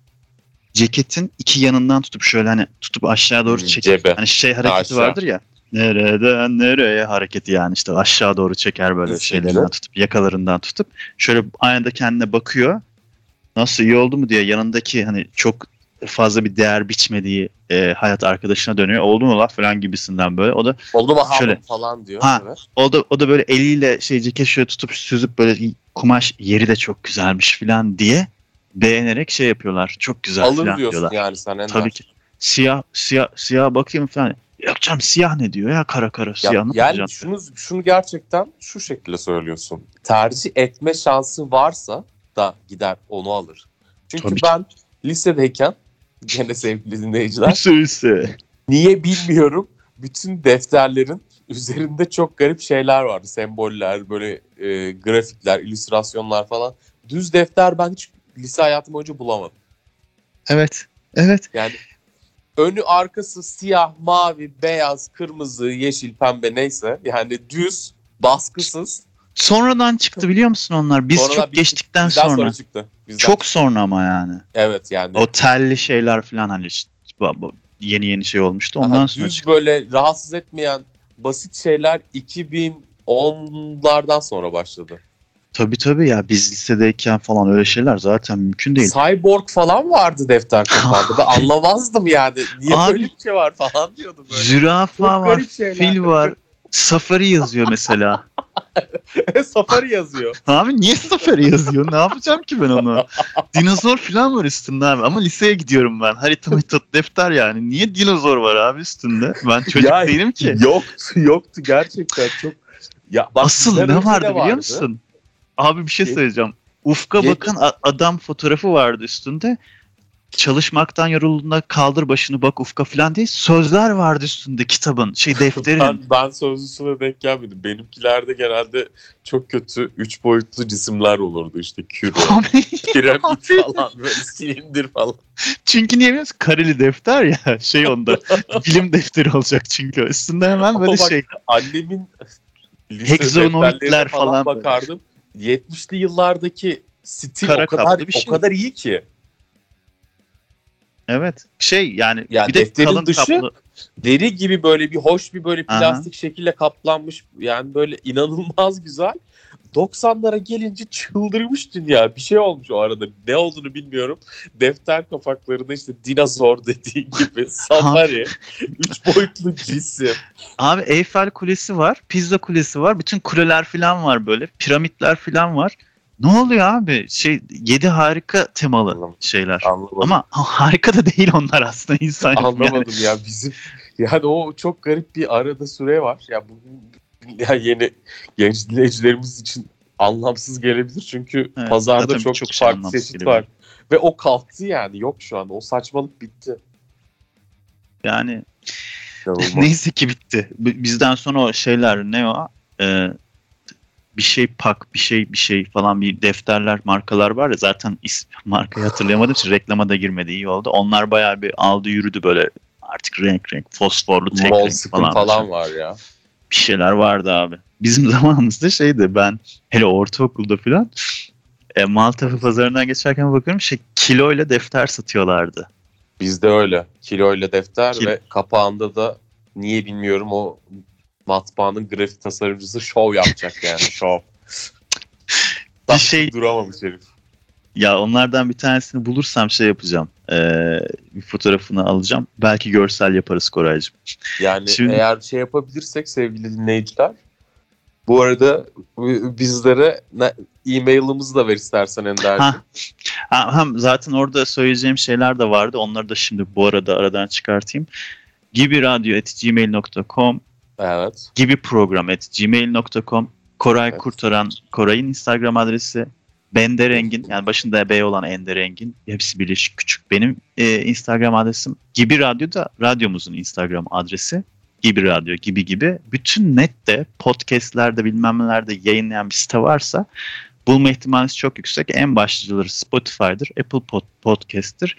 ceketin iki yanından tutup şöyle hani tutup aşağı doğru çekip hani şey hareketi Aşağı. vardır ya. Nereden nereye hareketi yani işte aşağı doğru çeker böyle Nasıl şeylerinden tutup yakalarından tutup şöyle aynada kendine bakıyor. Nasıl iyi oldu mu diye yanındaki hani çok fazla bir değer biçmediği e, hayat arkadaşına dönüyor. Oldu mu la falan gibisinden böyle. O da Oldu mu Şöyle. falan diyor. Ha. Evet. o da o da böyle eliyle şey ceket şöyle tutup süzüp böyle kumaş yeri de çok güzelmiş falan diye beğenerek şey yapıyorlar. Çok güzel Alır falan diyorsun diyorlar. yani sen Ender. Tabii ki. Siyah siyah siyah bakayım falan. Yok canım siyah ne diyor ya kara kara Ya, siyah ne yani şunu şunu gerçekten şu şekilde söylüyorsun. Tercih etme şansı varsa da gider onu alır. Çünkü Tabii ki. ben lisedeyken gene sevgili dinleyiciler Süsü. niye bilmiyorum bütün defterlerin üzerinde çok garip şeyler vardı. Semboller, böyle e, grafikler, illüstrasyonlar falan. Düz defter ben hiç lise hayatım boyunca bulamadım. Evet. Evet. Yani önü arkası siyah, mavi, beyaz, kırmızı, yeşil, pembe neyse. Yani düz, baskısız. Sonradan çıktı biliyor musun onlar? Biz Sonradan çok geçtikten sonra. sonra çıktı. Bizden. Çok sonra ama yani. Evet yani. O telli şeyler falan hani işte yeni yeni şey olmuştu. Ondan Aha, sonra düz çıktı. böyle rahatsız etmeyen basit şeyler 2010'lardan sonra başladı. Tabii tabii ya biz lisedeyken falan öyle şeyler zaten mümkün değil. Cyborg falan vardı defter kapağında. Ben anlamazdım yani. Niye Abi- böyle bir şey var falan diyordum böyle. Zürafa Çok var, fil var, safari yazıyor mesela. Safari yazıyor. Abi niye safari yazıyor? Ne yapacağım ki ben onu? Dinozor falan var üstünde abi. Ama liseye gidiyorum ben. Harita tut defter yani. Niye dinozor var abi üstünde? Ben çocuk Ya, değilim ki. Yoktu yoktu gerçekten çok. Ya bak Asıl ne vardı biliyor musun? Abi bir şey söyleyeceğim. Ufka bakan a- adam fotoğrafı vardı üstünde. Çalışmaktan yorulduğunda kaldır başını bak ufka falan diye sözler vardı üstünde kitabın şey defterin. Ben, ben sözlüsüne denk gelmedim. Benimkilerde genelde çok kötü üç boyutlu cisimler olurdu işte küre, Abi. falan böyle silindir falan. çünkü niye biliyor musun? Kareli defter ya şey onda bilim defteri olacak çünkü üstünde hemen böyle bak, şey. Annemin defterlerine falan böyle. bakardım. 70'li yıllardaki stil Kara o kadar bir o şey. kadar iyi ki. Evet şey yani Ya bir de kalın dışı- kaplı. Deri gibi böyle bir hoş bir böyle Aha. plastik şekilde kaplanmış yani böyle inanılmaz güzel. 90'lara gelince çıldırmış dünya. Bir şey olmuş o arada. Ne olduğunu bilmiyorum. Defter kapaklarında işte dinozor dediği gibi safari. üç boyutlu cisim. Abi Eyfel Kulesi var, Pizza Kulesi var, bütün kuleler falan var böyle, piramitler falan var. Ne oluyor abi? Şey yedi harika temalı Anlamadım. şeyler. Anlamadım. Ama harika da değil onlar aslında insan. yapımı yani. Anlamadım ya bizim yani o çok garip bir arada süre var. Ya bu ya yeni genç dinleyicilerimiz için anlamsız gelebilir çünkü Evet, pazarda çok, çok şey farklı çeşit gelebilir. var. Ve o kalktı yani yok şu anda. O saçmalık bitti. Yani neyse ki bitti. Bizden sonra o şeyler ne o? Ee, bir şey pak, bir şey bir şey falan bir defterler, markalar var ya zaten is, markayı hatırlayamadığım için reklama da girmedi iyi oldu. Onlar bayağı bir aldı yürüdü böyle artık renk renk fosforlu tek Mol renk falan. falan var ya. bir şeyler vardı abi. Bizim zamanımızda şeydi ben hele ortaokulda falan e, Maltepe pazarından geçerken bakıyorum şey kiloyla defter satıyorlardı. Bizde öyle. Kiloyla defter Kil- ve kapağında da niye bilmiyorum o matbaanın grafik tasarımcısı şov yapacak yani şov. Bir şey- duramamış herif. Ya onlardan bir tanesini bulursam şey yapacağım. E, bir fotoğrafını alacağım. Belki görsel yaparız Koraycığım. Yani Şimdi- eğer şey yapabilirsek sevgili dinleyiciler bu arada bizlere e-mail'ımızı da ver istersen Ender'cim. Ha. Ha, hem zaten orada söyleyeceğim şeyler de vardı. Onları da şimdi bu arada aradan çıkartayım. gibiradyo.gmail.com Evet. gibi program gmail.com Koray Evet. Kurtaran Koray'ın Instagram adresi. Benderengin yani başında B olan Enderengin hepsi birleşik küçük. Benim e, Instagram adresim gibi radyo da radyomuzun Instagram adresi. Gibi radyo gibi gibi. Bütün nette podcastlerde bilmem nelerde yayınlayan bir site varsa bulma ihtimaliniz çok yüksek. En başlıcaları Spotify'dır Apple Pod- Podcast'tir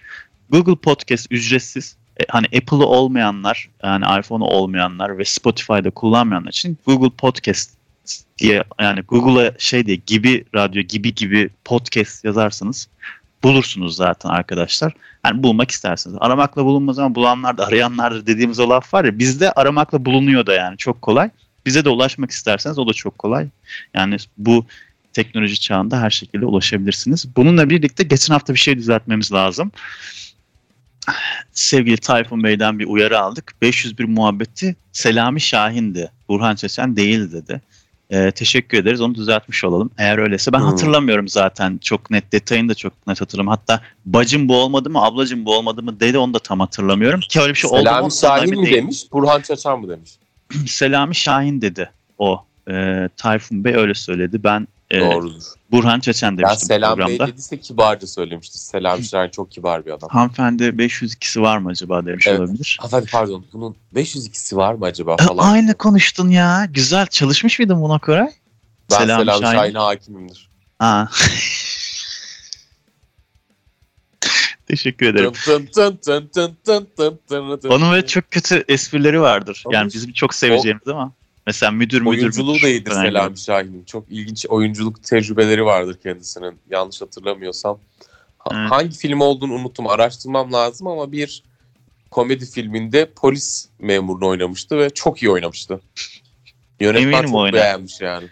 Google Podcast ücretsiz hani Apple'ı olmayanlar yani iPhone'u olmayanlar ve Spotify'da kullanmayanlar için Google Podcast diye yani Google'a şey diye gibi radyo gibi gibi podcast yazarsanız bulursunuz zaten arkadaşlar. Yani bulmak isterseniz. Aramakla bulunmaz ama bulanlar da arayanlardır dediğimiz o laf var ya bizde aramakla bulunuyor da yani çok kolay. Bize de ulaşmak isterseniz o da çok kolay. Yani bu teknoloji çağında her şekilde ulaşabilirsiniz. Bununla birlikte geçen hafta bir şey düzeltmemiz lazım. Sevgili Tayfun Bey'den bir uyarı aldık. 501 muhabbeti Selami Şahin'di. Burhan Çeçen değil dedi. Ee, teşekkür ederiz. Onu düzeltmiş olalım. Eğer öyleyse ben Hmm. hatırlamıyorum zaten. Çok net detayını da çok net hatırlamıyorum. Hatta bacım bu olmadı mı, ablacım bu olmadı mı dedi onu da tam hatırlamıyorum. Ki öyle bir şey oldu mu? Selami Şahin mi değilim. demiş? Burhan Çaçan mı demiş? Selami Şahin dedi o. Ee, Tayfun Bey öyle söyledi. Ben Doğrudur. Burhan Çeçen Ya demiştim Selam Bey programda. dediyse kibarca söylemiştir. Selam Şahin çok kibar bir adam. Hanımefendi 502'si var mı acaba demiş Evet. olabilir. Hanımefendi pardon bunun 502'si var mı acaba E, falan. Aynı konuştun ya. Güzel. Çalışmış mıydın buna Koray? ben Selam Selam, Şahin. Şahin'e hakimimdir. Ha. Teşekkür ederim. Tın tın tın tın tın tın tın tın. Onun böyle çok kötü esprileri vardır. Yani bizim çok seveceğimiz ama. Mesela müdür müdür. Oyunculuğu müdür da iyidir Selami. Şahin'in. Çok ilginç oyunculuk tecrübeleri vardır kendisinin. Yanlış hatırlamıyorsam. Ha- Evet. Hangi film olduğunu unuttum. Araştırmam lazım ama bir komedi filminde polis memurunu oynamıştı ve çok iyi oynamıştı. Yönetmen Eminim çok oynar. beğenmiş yani.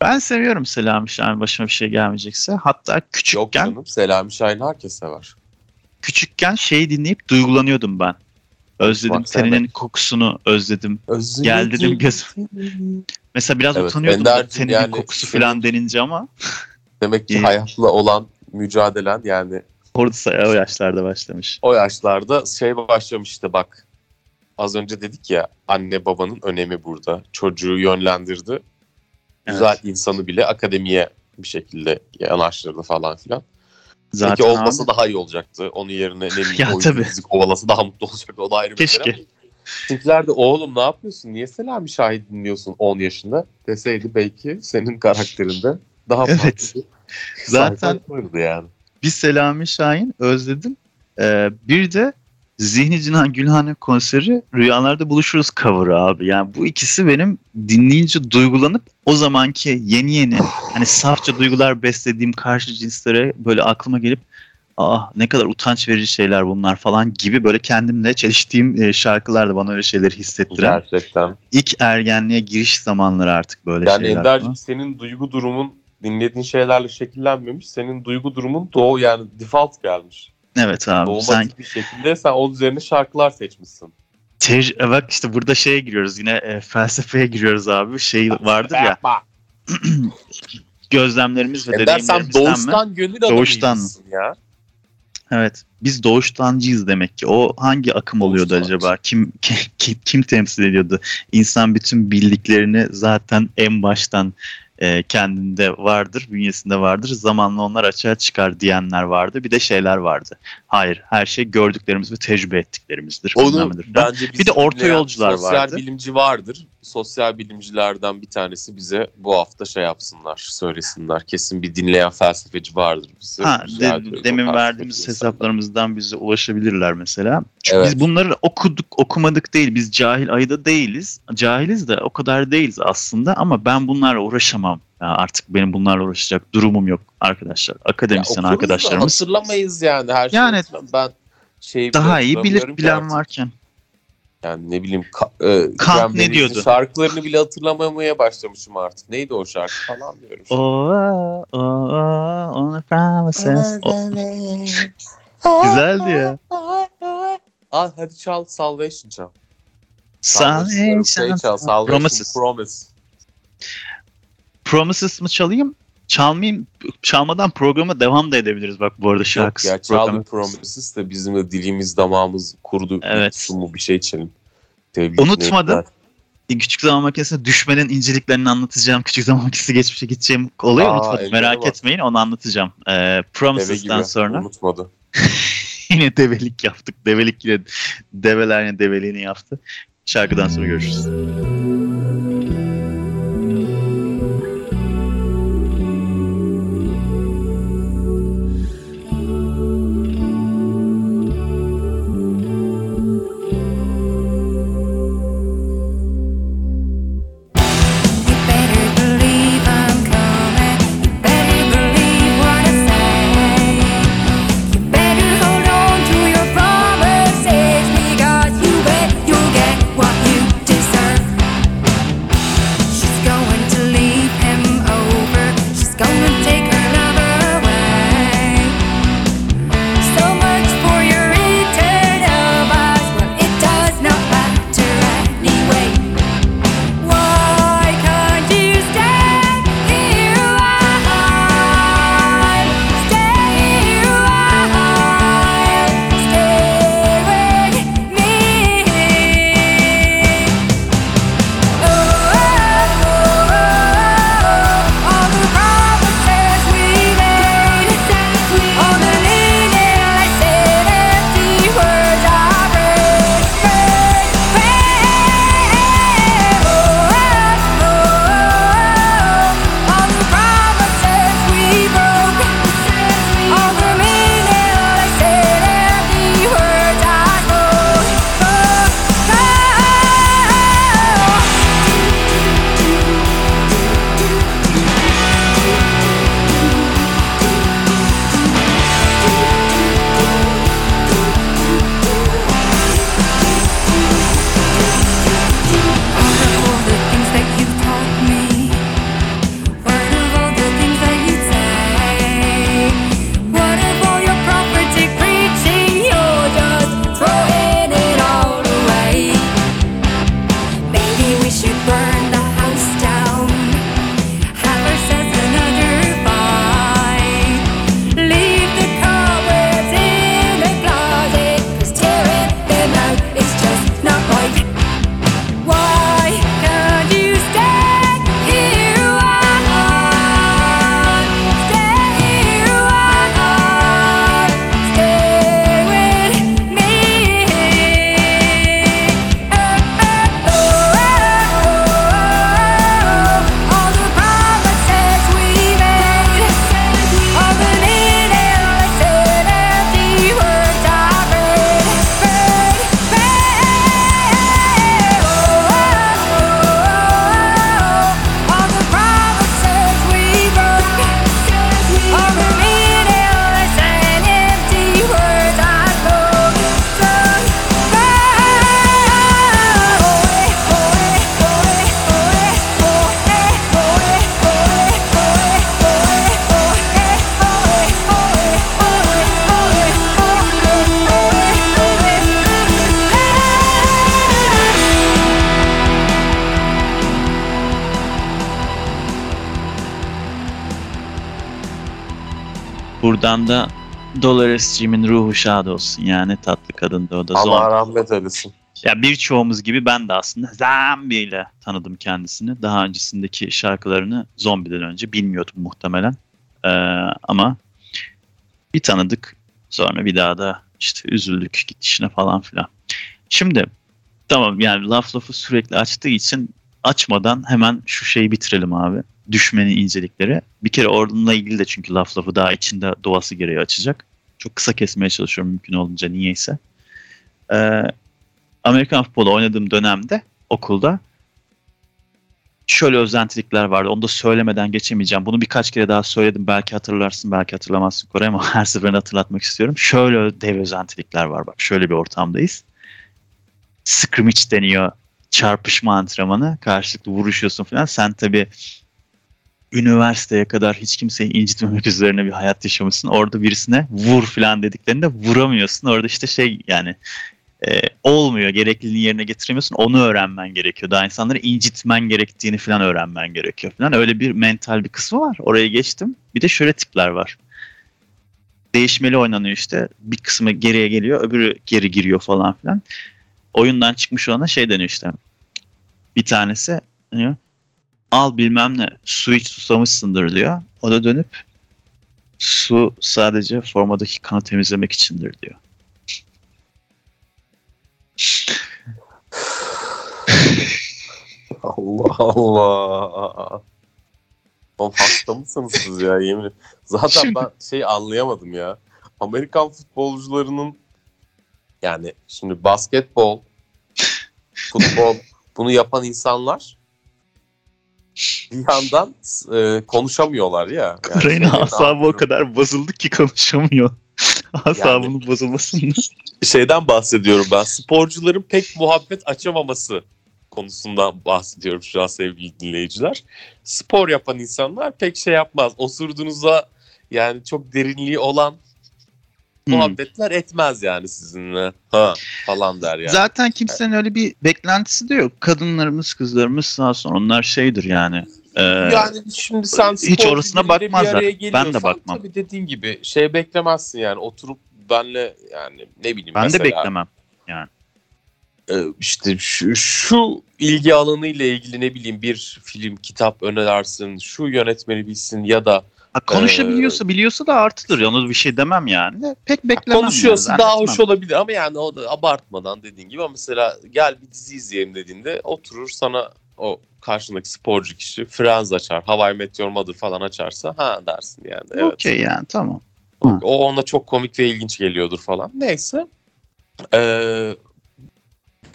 Ben seviyorum Selami Şahin başıma bir şey gelmeyecekse. Hatta Yok küçükken canım Selami Şahin herkes sever. küçükken şeyi dinleyip duygulanıyordum ben. Özledim Bak teninin kokusunu özledim. Gel dedim göz- Mesela biraz Evet, utanıyordum da teninin yani kokusu senin- falan denince ama Demek ki hayatla olan mücadelen yani orada o yaşlarda başlamış. o yaşlarda şey başlamış işte bak. Az önce dedik ya anne babanın önemi burada. Çocuğu yönlendirdi. Güzel insanı bile akademiye bir şekilde yanaştırdı falan filan. Zaten Peki olmasa abi- daha iyi olacaktı. Onun yerine ne bileyim Ya tabii. bizi kovalasa daha mutlu olacaktı. O da ayrı Keşke. mesele. Bizimkiler de oğlum ne yapıyorsun? Niye Selami Şahit dinliyorsun 10 yaşında? Deseydi belki senin karakterinde daha Evet. farklı. Zaten yani. bir Selami Şahin özledim. Ee, bir de Zihni Cinan Gülhane konseri Rüyalarda Buluşuruz cover'ı abi. Yani bu ikisi benim dinleyince duygulanıp o zamanki yeni yeni hani safça duygular beslediğim karşı cinslere böyle aklıma gelip ah ne kadar utanç verici şeyler bunlar falan gibi böyle kendimle çeliştiğim e, şarkılar da bana öyle şeyleri hissettiren. Gerçekten. İlk ergenliğe giriş zamanları artık böyle Yani şeyler. Ender'cim falan. senin duygu durumun dinlediğin şeylerle şekillenmemiş. Senin duygu durumun doğu yani default gelmiş. Evet abi. Doğmatik Sen bir şekilde sen onun üzerine şarkılar seçmişsin. Tec- e, bak işte burada şeye giriyoruz yine e, felsefeye giriyoruz abi. Şey vardır ya gözlemlerimiz ve sen deneyimlerimizden mi? doğuştan gönül adamı Doğuştan ya? Evet. Biz doğuştancıyız demek ki. O hangi akım oluyordu Doğuştancı. acaba? Kim, kim kim temsil ediyordu? İnsan bütün bildiklerini zaten en baştan e, kendinde vardır, bünyesinde vardır. Zamanla onlar açığa çıkar diyenler vardı. Bir de şeyler vardı. Hayır, her şey gördüklerimiz ve tecrübe ettiklerimizdir. Onu bence Bir de orta yolcular sosyal vardı. bilimci vardır. Sosyal bilimcilerden bir tanesi bize bu hafta şey yapsınlar, söylesinler. Kesin bir dinleyen felsefeci vardır bize. Ha, de- demin verdiğimiz insanlar. hesaplarımızdan bize ulaşabilirler mesela. Çünkü Evet. biz bunları okuduk, okumadık değil. Biz cahil ayda değiliz. Cahiliz de o kadar değiliz aslında ama ben bunlarla uğraşamam. Ya artık benim bunlarla uğraşacak durumum yok arkadaşlar. Ya Akademisyen da arkadaşlarımız Hatırlamayız yani her şeyi. Yani ben şey daha iyi bilir bilen varken. Yani ne bileyim ka- e, Kant ne diyordu? Şarkılarını bile hatırlamamaya başlamışım artık. Neydi o şarkı falan diyorum. Oh, oh, oh, on the promises. O- güzeldi ya. Al hadi çal Salvation çal. Salvation, Şey çal Salvation Promises. Promise. Promises mı çalayım? Çalmayayım. Çalmadan programa devam da edebiliriz bak bu arada Yok şarkısı. ya çal Program- bir Promises de bizim de dilimiz damağımız kurudu. Evet. Su mu bir şey içelim. Tebrik Unutmadım. niyetler. Küçük Zaman Makinesi'nde düşmenin inceliklerini anlatacağım. Küçük Zaman Makinesi geçmişe gideceğim olayı Aa, unutmadım. Merak bak. etmeyin onu anlatacağım. Ee, Promises'ten sonra unutmadı. yine develik yaptık. Develik yine develer yine develiğini yaptı. Şarkıdan sonra görüşürüz. Buradan da Dolores'cimin ruhu şad olsun yani tatlı kadın da o da Allah zor. rahmet eylesin. Ya birçoğumuz gibi ben de aslında Zambi ile tanıdım kendisini. Daha öncesindeki şarkılarını Zombi'den önce bilmiyordum muhtemelen. Ee, ama bir tanıdık sonra bir daha da işte üzüldük gidişine falan filan. Şimdi tamam yani laf lafı sürekli açtığı için açmadan hemen şu şeyi bitirelim abi. Düşmenin incelikleri. Bir kere onunla ilgili de çünkü laf lafı daha içinde doğası gereği açacak. Çok kısa kesmeye çalışıyorum mümkün olunca niyeyse. Ee, Amerikan futbolu oynadığım dönemde okulda şöyle özentilikler vardı. Onu da söylemeden geçemeyeceğim. Bunu birkaç kere daha söyledim. Belki hatırlarsın, belki hatırlamazsın Koray ama her seferinde hatırlatmak istiyorum. Şöyle dev özentilikler var bak. Şöyle bir ortamdayız. Scrimmage deniyor. Çarpışma antrenmanı. Karşılıklı vuruşuyorsun falan. Sen tabii üniversiteye kadar hiç kimseyi incitmemek üzerine bir hayat yaşamışsın. Orada birisine vur falan dediklerinde vuramıyorsun. Orada işte şey yani e, olmuyor. Gerekliliğini yerine getiremiyorsun. Onu öğrenmen gerekiyor. Daha insanları incitmen gerektiğini falan öğrenmen gerekiyor falan. Öyle bir mental bir kısmı var. Oraya geçtim. Bir de şöyle tipler var. Değişmeli oynanıyor işte. Bir kısmı geriye geliyor. Öbürü geri giriyor falan filan. Oyundan çıkmış olana şey deniyor işte. Bir tanesi diyor. Al bilmem ne su iç susamışsındır diyor. O da dönüp su sadece formadaki kanı temizlemek içindir diyor. Allah Allah. Oğlum hasta mısınız siz ya yemin. Zaten Şimdi- ben şey anlayamadım ya. Amerikan futbolcularının yani şimdi basketbol, futbol bunu yapan insanlar bir yandan e, konuşamıyorlar ya. Yani şeyden asabı o kadar bozuldu ki konuşamıyor. Asabının bozulmasını. şeyden bahsediyorum ben. Sporcuların pek muhabbet açamaması konusundan bahsediyorum şu an sevgili dinleyiciler. Spor yapan insanlar pek şey yapmaz. Osurduğunuzda yani çok derinliği olan Hmm. muhabbetler etmez yani sizinle. Ha falan der yani. Zaten kimsenin öyle bir beklentisi de yok. Kadınlarımız, kızlarımız sağ olsun onlar şeydir yani. Ee, yani şimdi sen hiç orasına bakmazlar. Ben de bakmam. Tabii dediğin gibi şey beklemezsin yani oturup benle yani ne bileyim ben mesela. de beklemem. Ee, işte şu, şu ilgi alanı ile ilgili ne bileyim bir film, kitap önerersin, şu yönetmeni bilsin ya da Konuşabiliyorsa biliyorsa da artıdır. Da bir şey demem yani. De Pek beklemem. konuşuyorsa yani, daha hoş olabilir ama yani o da abartmadan dediğin gibi ama mesela gel bir dizi izleyelim dediğinde oturur sana o karşındaki sporcu kişi Friends açar, Hawaii Meteor Mother falan açarsa ha dersin yani. Evet. Okey yani tamam. O ona çok komik ve ilginç geliyordur falan. Neyse. Ee,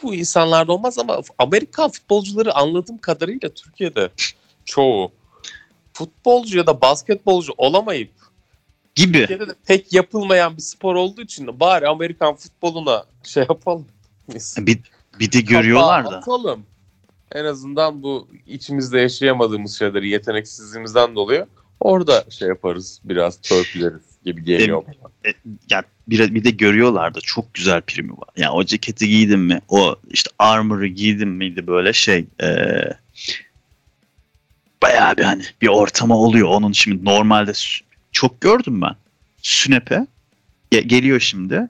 bu insanlarda olmaz ama Amerikan futbolcuları anladığım kadarıyla Türkiye'de çoğu futbolcu ya da basketbolcu olamayıp Gibi. Türkiye'de de pek yapılmayan bir spor olduğu için de bari Amerikan futboluna şey yapalım. Biz. Bir, bir de görüyorlar Kapağı da. Atalım. En azından bu içimizde yaşayamadığımız şeyleri yeteneksizliğimizden dolayı orada şey yaparız biraz törpüleriz gibi geliyor. bana. ya bir, bir de görüyorlar da çok güzel primi var. Yani o ceketi giydin mi, o işte armor'ı giydin miydi böyle şey eee bayağı bir hani bir ortama oluyor. Onun şimdi normalde çok gördüm ben. Sünepe ge- geliyor şimdi.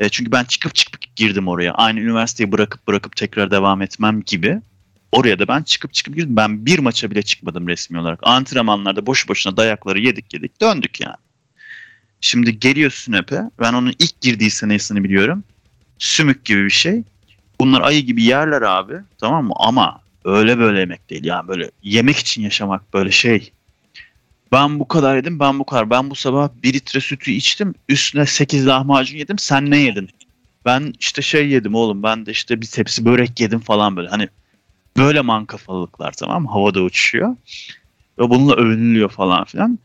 E, çünkü ben çıkıp çıkıp girdim oraya. Aynı üniversiteyi bırakıp bırakıp tekrar devam etmem gibi. Oraya da ben çıkıp çıkıp girdim. Ben bir maça bile çıkmadım resmi olarak. Antrenmanlarda boşu boşuna dayakları yedik yedik döndük yani. Şimdi geliyor Sünepe. Ben onun ilk girdiği senesini biliyorum. Sümük gibi bir şey. Bunlar ayı gibi yerler abi. Tamam mı? Ama öyle böyle yemek değil. Yani böyle yemek için yaşamak böyle şey. Ben bu kadar yedim, ben bu kadar. Ben bu sabah bir litre sütü içtim. Üstüne 8 lahmacun yedim. Sen ne yedin? Ben işte şey yedim oğlum. Ben de işte bir tepsi börek yedim falan böyle. Hani böyle mankafalılıklar tamam mı? Havada uçuşuyor. Ve bununla övünülüyor falan filan.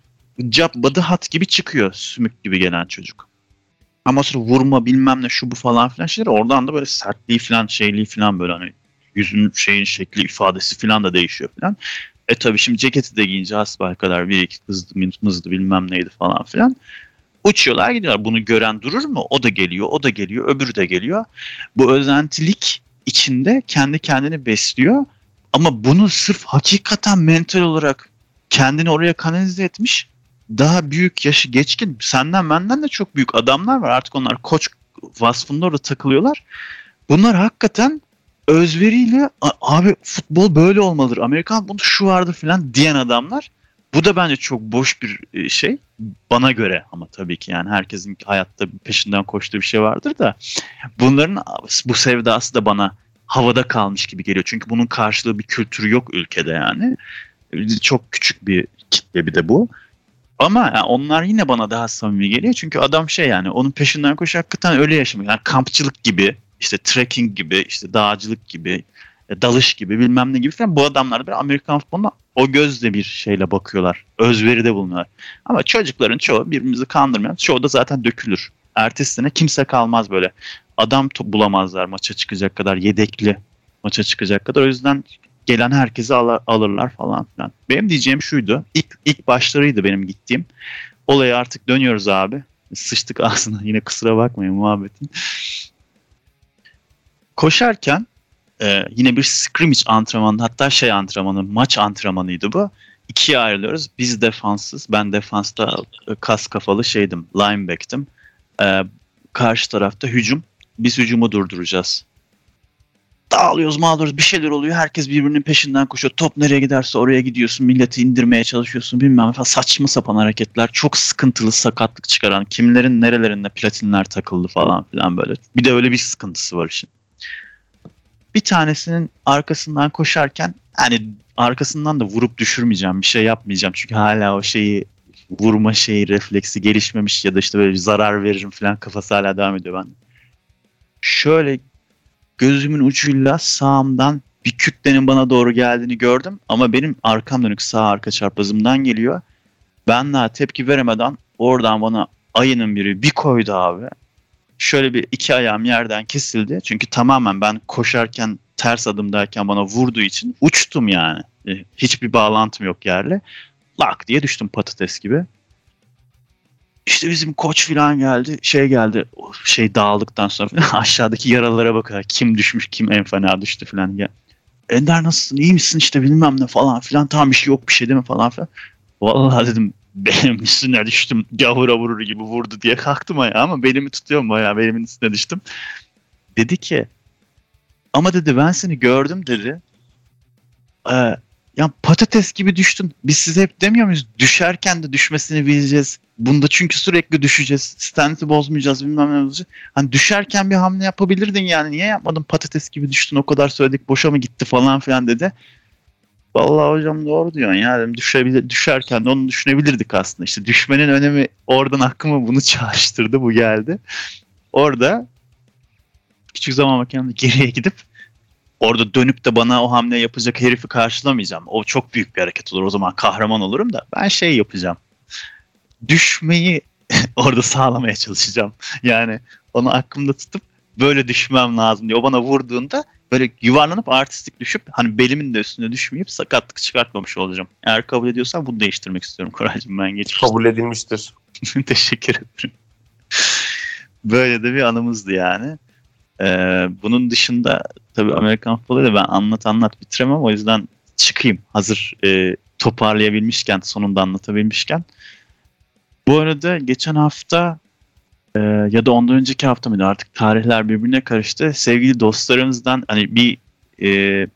Cap body hat gibi çıkıyor sümük gibi gelen çocuk. Ama sonra vurma bilmem ne şu bu falan filan şeyler oradan da böyle sertliği falan şeyliği falan böyle hani yüzün şeyin şekli ifadesi falan da değişiyor falan. E tabi şimdi ceketi de giyince hasbel kadar bir iki kızdı mızdı bilmem neydi falan filan. Uçuyorlar gidiyorlar. Bunu gören durur mu? O da geliyor, o da geliyor, öbürü de geliyor. Bu özentilik içinde kendi kendini besliyor. Ama bunu sırf hakikaten mental olarak kendini oraya kanalize etmiş daha büyük yaşı geçkin senden benden de çok büyük adamlar var. Artık onlar koç vasfında orada takılıyorlar. Bunlar hakikaten özveriyle "A- abi futbol böyle olmalıdır. Amerikan bunu şu vardır falan diyen adamlar. Bu da bence çok boş bir e, şey. Bana göre ama tabii ki yani herkesin hayatta peşinden koştuğu bir şey vardır da bunların bu sevdası da bana havada kalmış gibi geliyor. Çünkü bunun karşılığı bir kültürü yok ülkede yani. Çok küçük bir kitle bir de bu. Ama yani onlar yine bana daha samimi geliyor. Çünkü adam şey yani onun peşinden koşuyor hakikaten öyle yaşamak. Yani kampçılık gibi, işte trekking gibi, işte dağcılık gibi, e, dalış gibi bilmem ne gibi falan. Bu adamlar da Amerikan futboluna o gözle bir şeyle bakıyorlar. Özveride bulunuyorlar. Ama çocukların çoğu birbirimizi kandırmayan, çoğu da zaten dökülür. Ertesi sene kimse kalmaz böyle. Adam bulamazlar maça çıkacak kadar, yedekli maça çıkacak kadar. O yüzden gelen herkesi ala- alırlar falan filan. Benim diyeceğim şuydu. İlk, ilk başlarıydı benim gittiğim. Olaya artık dönüyoruz abi. Sıçtık ağzına yine kusura bakmayın muhabbetin. Koşarken e, yine bir scrimmage antrenmanı hatta şey antrenmanı maç antrenmanıydı bu. İkiye ayrılıyoruz. Biz defanssız. Ben defansta e, kas kafalı şeydim. Lineback'tim. E, karşı tarafta hücum. Biz hücumu durduracağız dağılıyoruz mağluyoruz bir şeyler oluyor. Herkes birbirinin peşinden koşuyor. Top nereye giderse oraya gidiyorsun. Milleti indirmeye çalışıyorsun bilmem falan. Saçma sapan hareketler. Çok sıkıntılı sakatlık çıkaran. Kimlerin nerelerinde platinler takıldı falan filan böyle. Bir de öyle bir sıkıntısı var işin. Bir tanesinin arkasından koşarken hani arkasından da vurup düşürmeyeceğim. Bir şey yapmayacağım. Çünkü hala o şeyi vurma şeyi refleksi gelişmemiş ya da işte böyle zarar veririm falan kafası hala devam ediyor ben. Şöyle gözümün ucuyla sağımdan bir kütlenin bana doğru geldiğini gördüm. Ama benim arkam dönük sağ arka çarpazımdan geliyor. Ben daha tepki veremeden oradan bana ayının biri bir koydu abi. Şöyle bir iki ayağım yerden kesildi. Çünkü tamamen ben koşarken ters adımdayken bana vurduğu için uçtum yani. E, Hiçbir bağlantım yok yerle. Lak diye düştüm patates gibi. İşte bizim koç falan geldi. Şey geldi. Şey dağıldıktan sonra falan aşağıdaki yaralara bakar. Kim düşmüş, kim en fena düştü falan. Ya, Ender nasılsın? iyi misin işte bilmem ne falan filan. Tamam bir şey yok bir şey değil mi falan filan. Vallahi dedim benim üstüne düştüm. Gavura vurur gibi vurdu diye kalktım ayağa ama belimi tutuyorum bayağı belimin üstüne düştüm. Dedi ki ama dedi ben seni gördüm dedi. Ee, ya patates gibi düştün. Biz size hep demiyor muyuz? Düşerken de düşmesini bileceğiz. Bunda çünkü sürekli düşeceğiz. Stansı bozmayacağız bilmem ne olacak. Hani düşerken bir hamle yapabilirdin yani. Niye yapmadın patates gibi düştün o kadar söyledik boşa mı gitti falan filan dedi. Vallahi hocam doğru diyorsun ya. Dedim, düşebilir, düşerken de onu düşünebilirdik aslında. İşte düşmenin önemi oradan aklıma bunu çağrıştırdı. Bu geldi. Orada küçük zaman makinemle geriye gidip orada dönüp de bana o hamle yapacak herifi karşılamayacağım. O çok büyük bir hareket olur. O zaman kahraman olurum da ben şey yapacağım. Düşmeyi orada sağlamaya çalışacağım. Yani onu aklımda tutup böyle düşmem lazım diye. O bana vurduğunda böyle yuvarlanıp artistik düşüp hani belimin de üstüne düşmeyip sakatlık çıkartmamış olacağım. Eğer kabul ediyorsan bunu değiştirmek istiyorum Koraycığım ben geçmiştim. Kabul edilmiştir. Teşekkür ederim. Böyle de bir anımızdı yani. Ee, bunun dışında tabii Amerikan futbolu da ben anlat anlat bitiremem. O yüzden çıkayım hazır e, toparlayabilmişken, sonunda anlatabilmişken. Bu arada geçen hafta e, ya da ondan önceki hafta mıydı artık tarihler birbirine karıştı. Sevgili dostlarımızdan hani bir e,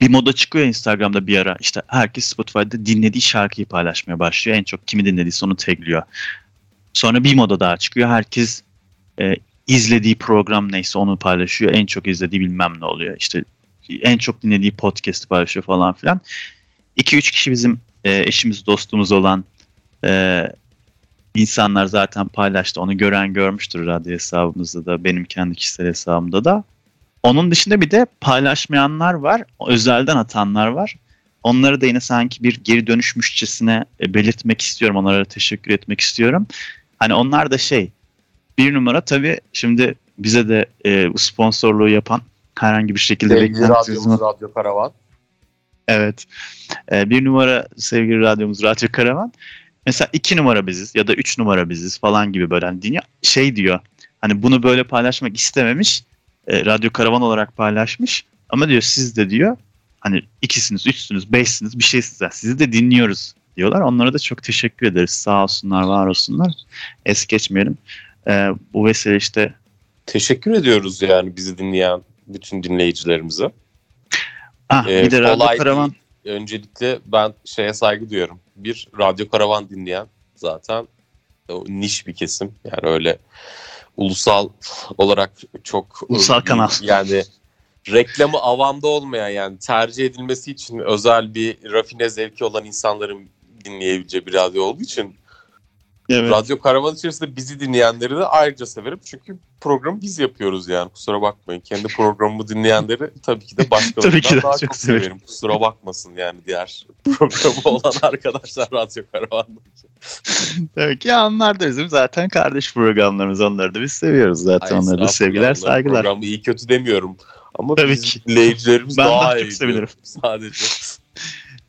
bir moda çıkıyor Instagram'da bir ara. İşte herkes Spotify'da dinlediği şarkıyı paylaşmaya başlıyor. En çok kimi dinlediyse onu tagliyor. Sonra bir moda daha çıkıyor. Herkes e, izlediği program neyse onu paylaşıyor. En çok izlediği bilmem ne oluyor. İşte en çok dinlediği podcast'ı paylaşıyor falan filan. 2-3 kişi bizim e, eşimiz dostumuz olan e, insanlar zaten paylaştı. Onu gören görmüştür radyo hesabımızda da benim kendi kişisel hesabımda da. Onun dışında bir de paylaşmayanlar var. Özelden atanlar var. Onları da yine sanki bir geri dönüşmüşçesine e, belirtmek istiyorum. Onlara teşekkür etmek istiyorum. Hani onlar da şey bir numara tabii şimdi bize de e, bu sponsorluğu yapan herhangi bir şekilde Sevgili radyomuz Radyo Karavan. Evet. Ee, bir numara sevgili radyomuz Radyo Karavan. Mesela iki numara biziz ya da üç numara biziz falan gibi böyle hani dünya şey diyor. Hani bunu böyle paylaşmak istememiş. e, Radyo Karavan olarak paylaşmış. Ama diyor siz de diyor hani ikisiniz, üçsünüz, beşsiniz bir şeysiniz. Yani sizi de dinliyoruz diyorlar. Onlara da çok teşekkür ederiz. Sağ olsunlar, var olsunlar. Es geçmeyelim. Ee, bu vesile işte Teşekkür ediyoruz yani bizi dinleyen bütün dinleyicilerimize. ah, Ee, bir de Radyo Karavan değil. Öncelikle ben şeye saygı duyuyorum. Bir radyo karavan dinleyen zaten o niş bir kesim. Yani öyle ulusal olarak çok Ulusal kanal. Yani reklamı avamda olmayan yani tercih edilmesi için özel bir rafine zevki olan insanların dinleyebileceği bir radyo olduğu için evet. Radyo Karavan içerisinde bizi dinleyenleri de ayrıca severim. Çünkü programı biz yapıyoruz yani kusura bakmayın. Kendi programımı dinleyenleri tabii ki de başkalarından ki de daha çok çok, severim. severim. Kusura bakmasın yani diğer programı olan arkadaşlar Radyo Karavan'da. Tabii ki ya onlar da bizim zaten kardeş programlarımız. Onları da biz seviyoruz zaten. Ay, Onlara da sevgiler, saygılar. Programı iyi kötü demiyorum. Ama Tabii biz ki. dinleyicilerimiz Ben daha daha çok iyi sevinirim. Sadece.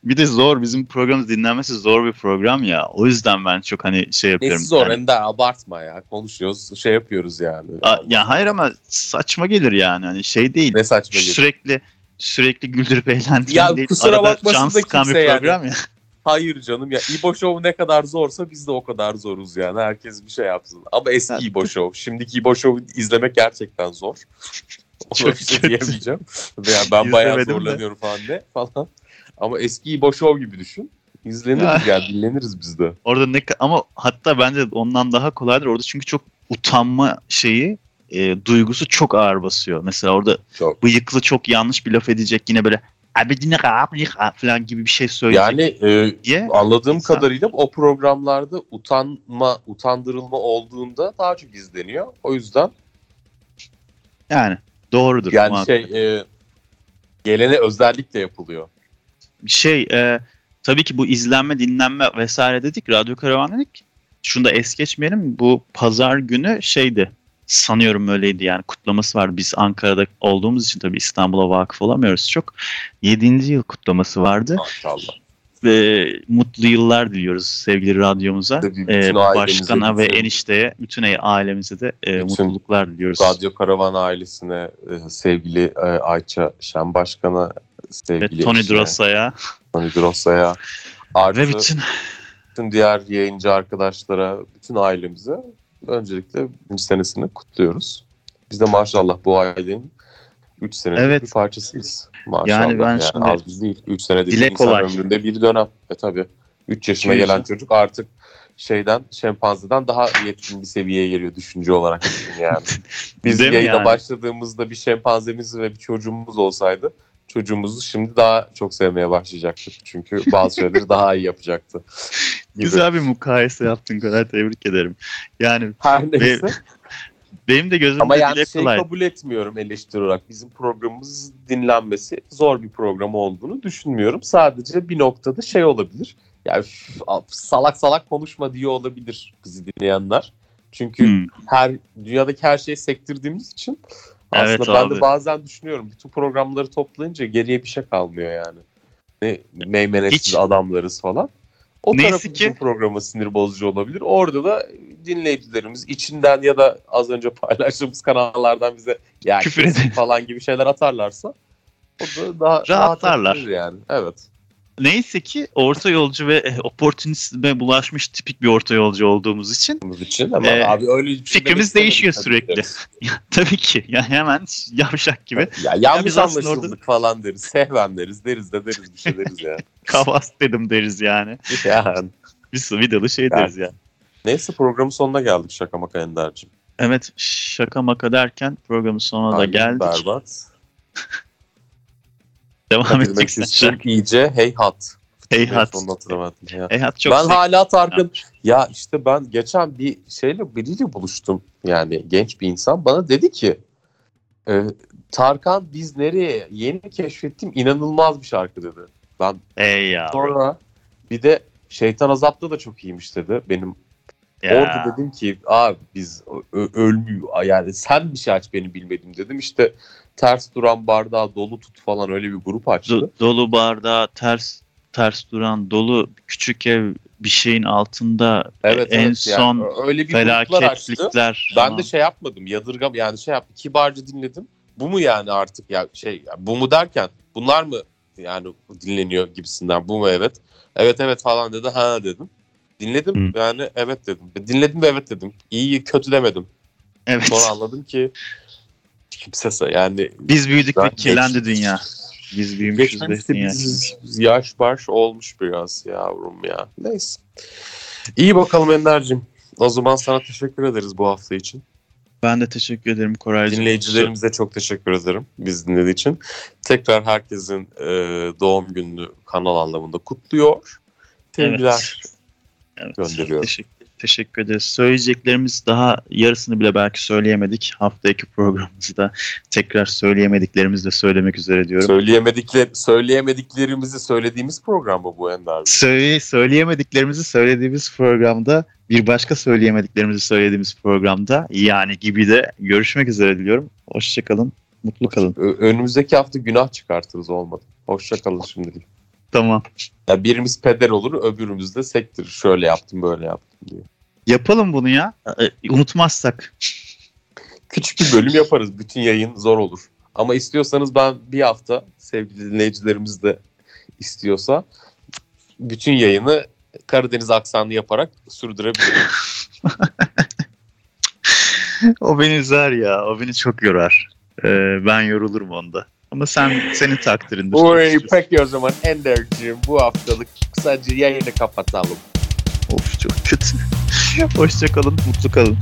Bir de zor bizim programımız dinlenmesi zor bir program ya. O yüzden ben çok hani şey yapıyorum. Nesi zor Yani- Ender abartma ya. Konuşuyoruz şey yapıyoruz yani. A- ya hayır ama saçma gelir yani. Hani şey değil. Ne saçma geliyor. sürekli sürekli güldürüp eğlendiren Ya değil. kusura bakmasın da bir kimse yani. program ya. Hayır canım ya İbo Show ne kadar zorsa biz de o kadar zoruz yani. Herkes bir şey yapsın. Ama eski Evet. İbo Show. Şimdiki İbo Show'u izlemek gerçekten zor. Ona Çok bir şey kötü. diyemeyeceğim. Veya ben bayağı İzlemedim de. zorlanıyorum falan de falan. Ama eski İbo Show gibi düşün. İzleniriz ya dinleniriz biz de. Orada ne ama hatta bence ondan daha kolaydır. Orada çünkü çok utanma şeyi e, duygusu çok ağır basıyor. Mesela orada Çok. bıyıklı çok yanlış bir laf edecek yine böyle abidine falan gibi bir şey söyleyecek Yani e, diye. anladığım İnsan- kadarıyla o programlarda utanma, utandırılma olduğunda daha çok izleniyor. O yüzden Yani doğrudur. yani muhakkak. şey e, gelene özellikle yapılıyor. Şey e, tabii ki bu izlenme dinlenme vesaire dedik. Radyo karavan dedik şunu da es geçmeyelim. Bu pazar günü şeydi sanıyorum öyleydi yani. Kutlaması var. Biz Ankara'da olduğumuz için tabii İstanbul'a vakıf olamıyoruz çok. 7. yıl kutlaması vardı. Maşallah. ve mutlu yıllar diliyoruz sevgili radyomuza. E, başkana ve bütün- enişteye bütün ailemize de e, Bütün mutluluklar diliyoruz. Radyo Karavan ailesine e, sevgili e, Ayça Şen Başkan'a ve sevgili Tony eşine, Drossa'ya Tony Drossa'ya artı ve bütün bütün diğer yayıncı arkadaşlara, bütün ailemize öncelikle birinci senesini kutluyoruz. Biz de maşallah bu ailenin 3 senelik Evet. bir parçasıyız. Maşallah. Yani ben şimdi- az biz değil. 3 senedir Dile insan kolay. ömründe bir dönem. E tabi. 3 yaşına Çünkü- gelen çocuk artık şeyden şempanzeden daha yetkin bir seviyeye geliyor düşünce olarak yani. Biz Değil yayına yani? başladığımızda bir şempanzemiz ve bir çocuğumuz olsaydı çocuğumuzu şimdi daha çok sevmeye başlayacaktık. Çünkü bazı şeyleri daha iyi yapacaktı. Gibi. güzel bir mukayese yaptın kadar tebrik ederim yani Her neyse. benim de gözümde Ama yani şey kolay kabul etmiyorum eleştiri olarak. Bizim programımız dinlenmesi zor bir program olduğunu düşünmüyorum. Sadece bir noktada şey olabilir. Yani salak salak konuşma diye olabilir bizi dinleyenler. Çünkü Hmm. her dünyadaki her şeyi sektirdiğimiz için aslında Evet ben abi. de bazen düşünüyorum. Bütün programları toplayınca geriye bir şey kalmıyor yani. Ne meymenetsiz Hiç. adamlarız falan. O Neyse tarafı ki- bizim programa sinir bozucu olabilir. Orada da dinleyicilerimiz içinden ya da az önce paylaştığımız kanallardan bize ya Küfür falan gibi şeyler atarlarsa o da daha Rahatlarlar. rahat yani. Evet. Neyse ki orta yolcu ve e, opportunizme bulaşmış tipik bir orta yolcu olduğumuz için için ama Ee, abi öyle şey fikrimiz değişiyor tabii sürekli. ki. tabii ki ya hemen yavşak gibi Ya yanlış aslında anlaşıldık falan deriz. Sehven deriz. Deriz de deriz bir şey deriz ya. kavas dedim deriz yani. yani. Biz vidalı şey Yani. deriz ya. Neyse programın sonuna geldik şaka maka Ender'cim. Evet şaka maka derken programın sonuna da Hangi geldik. Berbat. Devam edeceksin. küstüm iyice heyhat. Heyhat. Sonunu hatırlamadım ya. Eyhat çok ben hala Tarkan ya işte ben geçen bir şeyle biriyle buluştum. Yani genç bir insan bana dedi ki e, Tarkan biz nereye yeni keşfettim inanılmaz bir şarkı dedi. Ben Ey ya. sonra bir de Şeytan Azap'ta da çok iyiymiş dedi. Benim ya. orada dedim ki abi biz ölmüyor yani sen bir şey aç benim bilmedim dedim. İşte ters duran bardağı dolu tut falan öyle bir grup açtı. Do- dolu bardağı ters ters duran dolu küçük ev bir şeyin altında Evet, en evet, yani son öyle bir felaketlikler. Ben de şey yapmadım. Yadırgam yani şey yaptım. Kibarca dinledim. Bu mu yani artık ya şey bu mu derken bunlar mı Yani dinleniyor gibisinden. Bu mu evet? Evet evet falan dedi. Ha dedim. Dinledim Hı. yani evet dedim. Dinledim ve evet dedim. İyi kötü demedim. Evet. Sonra anladım ki kimse sa- yani Biz büyüdük ve kirlendi geç- dünya. Biz büyümüşüz ve dünya. biz yaş baş olmuş biraz yavrum ya. Neyse. İyi bakalım Ender'cim. O zaman sana teşekkür ederiz bu hafta için. Ben de teşekkür ederim Koraycığım. Dinleyicilerimize çok teşekkür ederim biz dinlediği için. Tekrar herkesin e, doğum gününü kanal anlamında kutluyor. Sevgiler Evet. gönderiyorum. Teşekkür, teşekkür ederiz. Söyleyeceklerimiz daha yarısını bile belki söyleyemedik. Haftaki programımızda tekrar söyleyemediklerimizi de söylemek üzere diyorum. Söyleyemedikler, söyleyemediklerimizi söylediğimiz program mı bu Ender? Söyle, söyleyemediklerimizi söylediğimiz programda bir başka söyleyemediklerimizi söylediğimiz programda yani gibi de görüşmek üzere diliyorum. Hoşçakalın. Mutlu kalın. Önümüzdeki hafta günah çıkartırız olmadı. Hoşçakalın şimdilik. Tamam. Ya birimiz peder olur öbürümüz de sektir. Şöyle yaptım böyle yaptım diye. Yapalım bunu ya. Ee, Unutmazsak. Küçük bir bölüm yaparız. Bütün yayın zor olur. Ama istiyorsanız ben bir hafta sevgili dinleyicilerimiz de istiyorsa bütün yayını Karadeniz aksanı yaparak sürdürebilirim. O beni üzer ya. O beni çok yorar. Ee, ben yorulurum onda. Ama sen senin takdirindir. Oy, peki o zaman Ender'cim bu haftalık kısaca yayını kapatalım. Of çok kötü. Hoşçakalın. Mutlu kalın.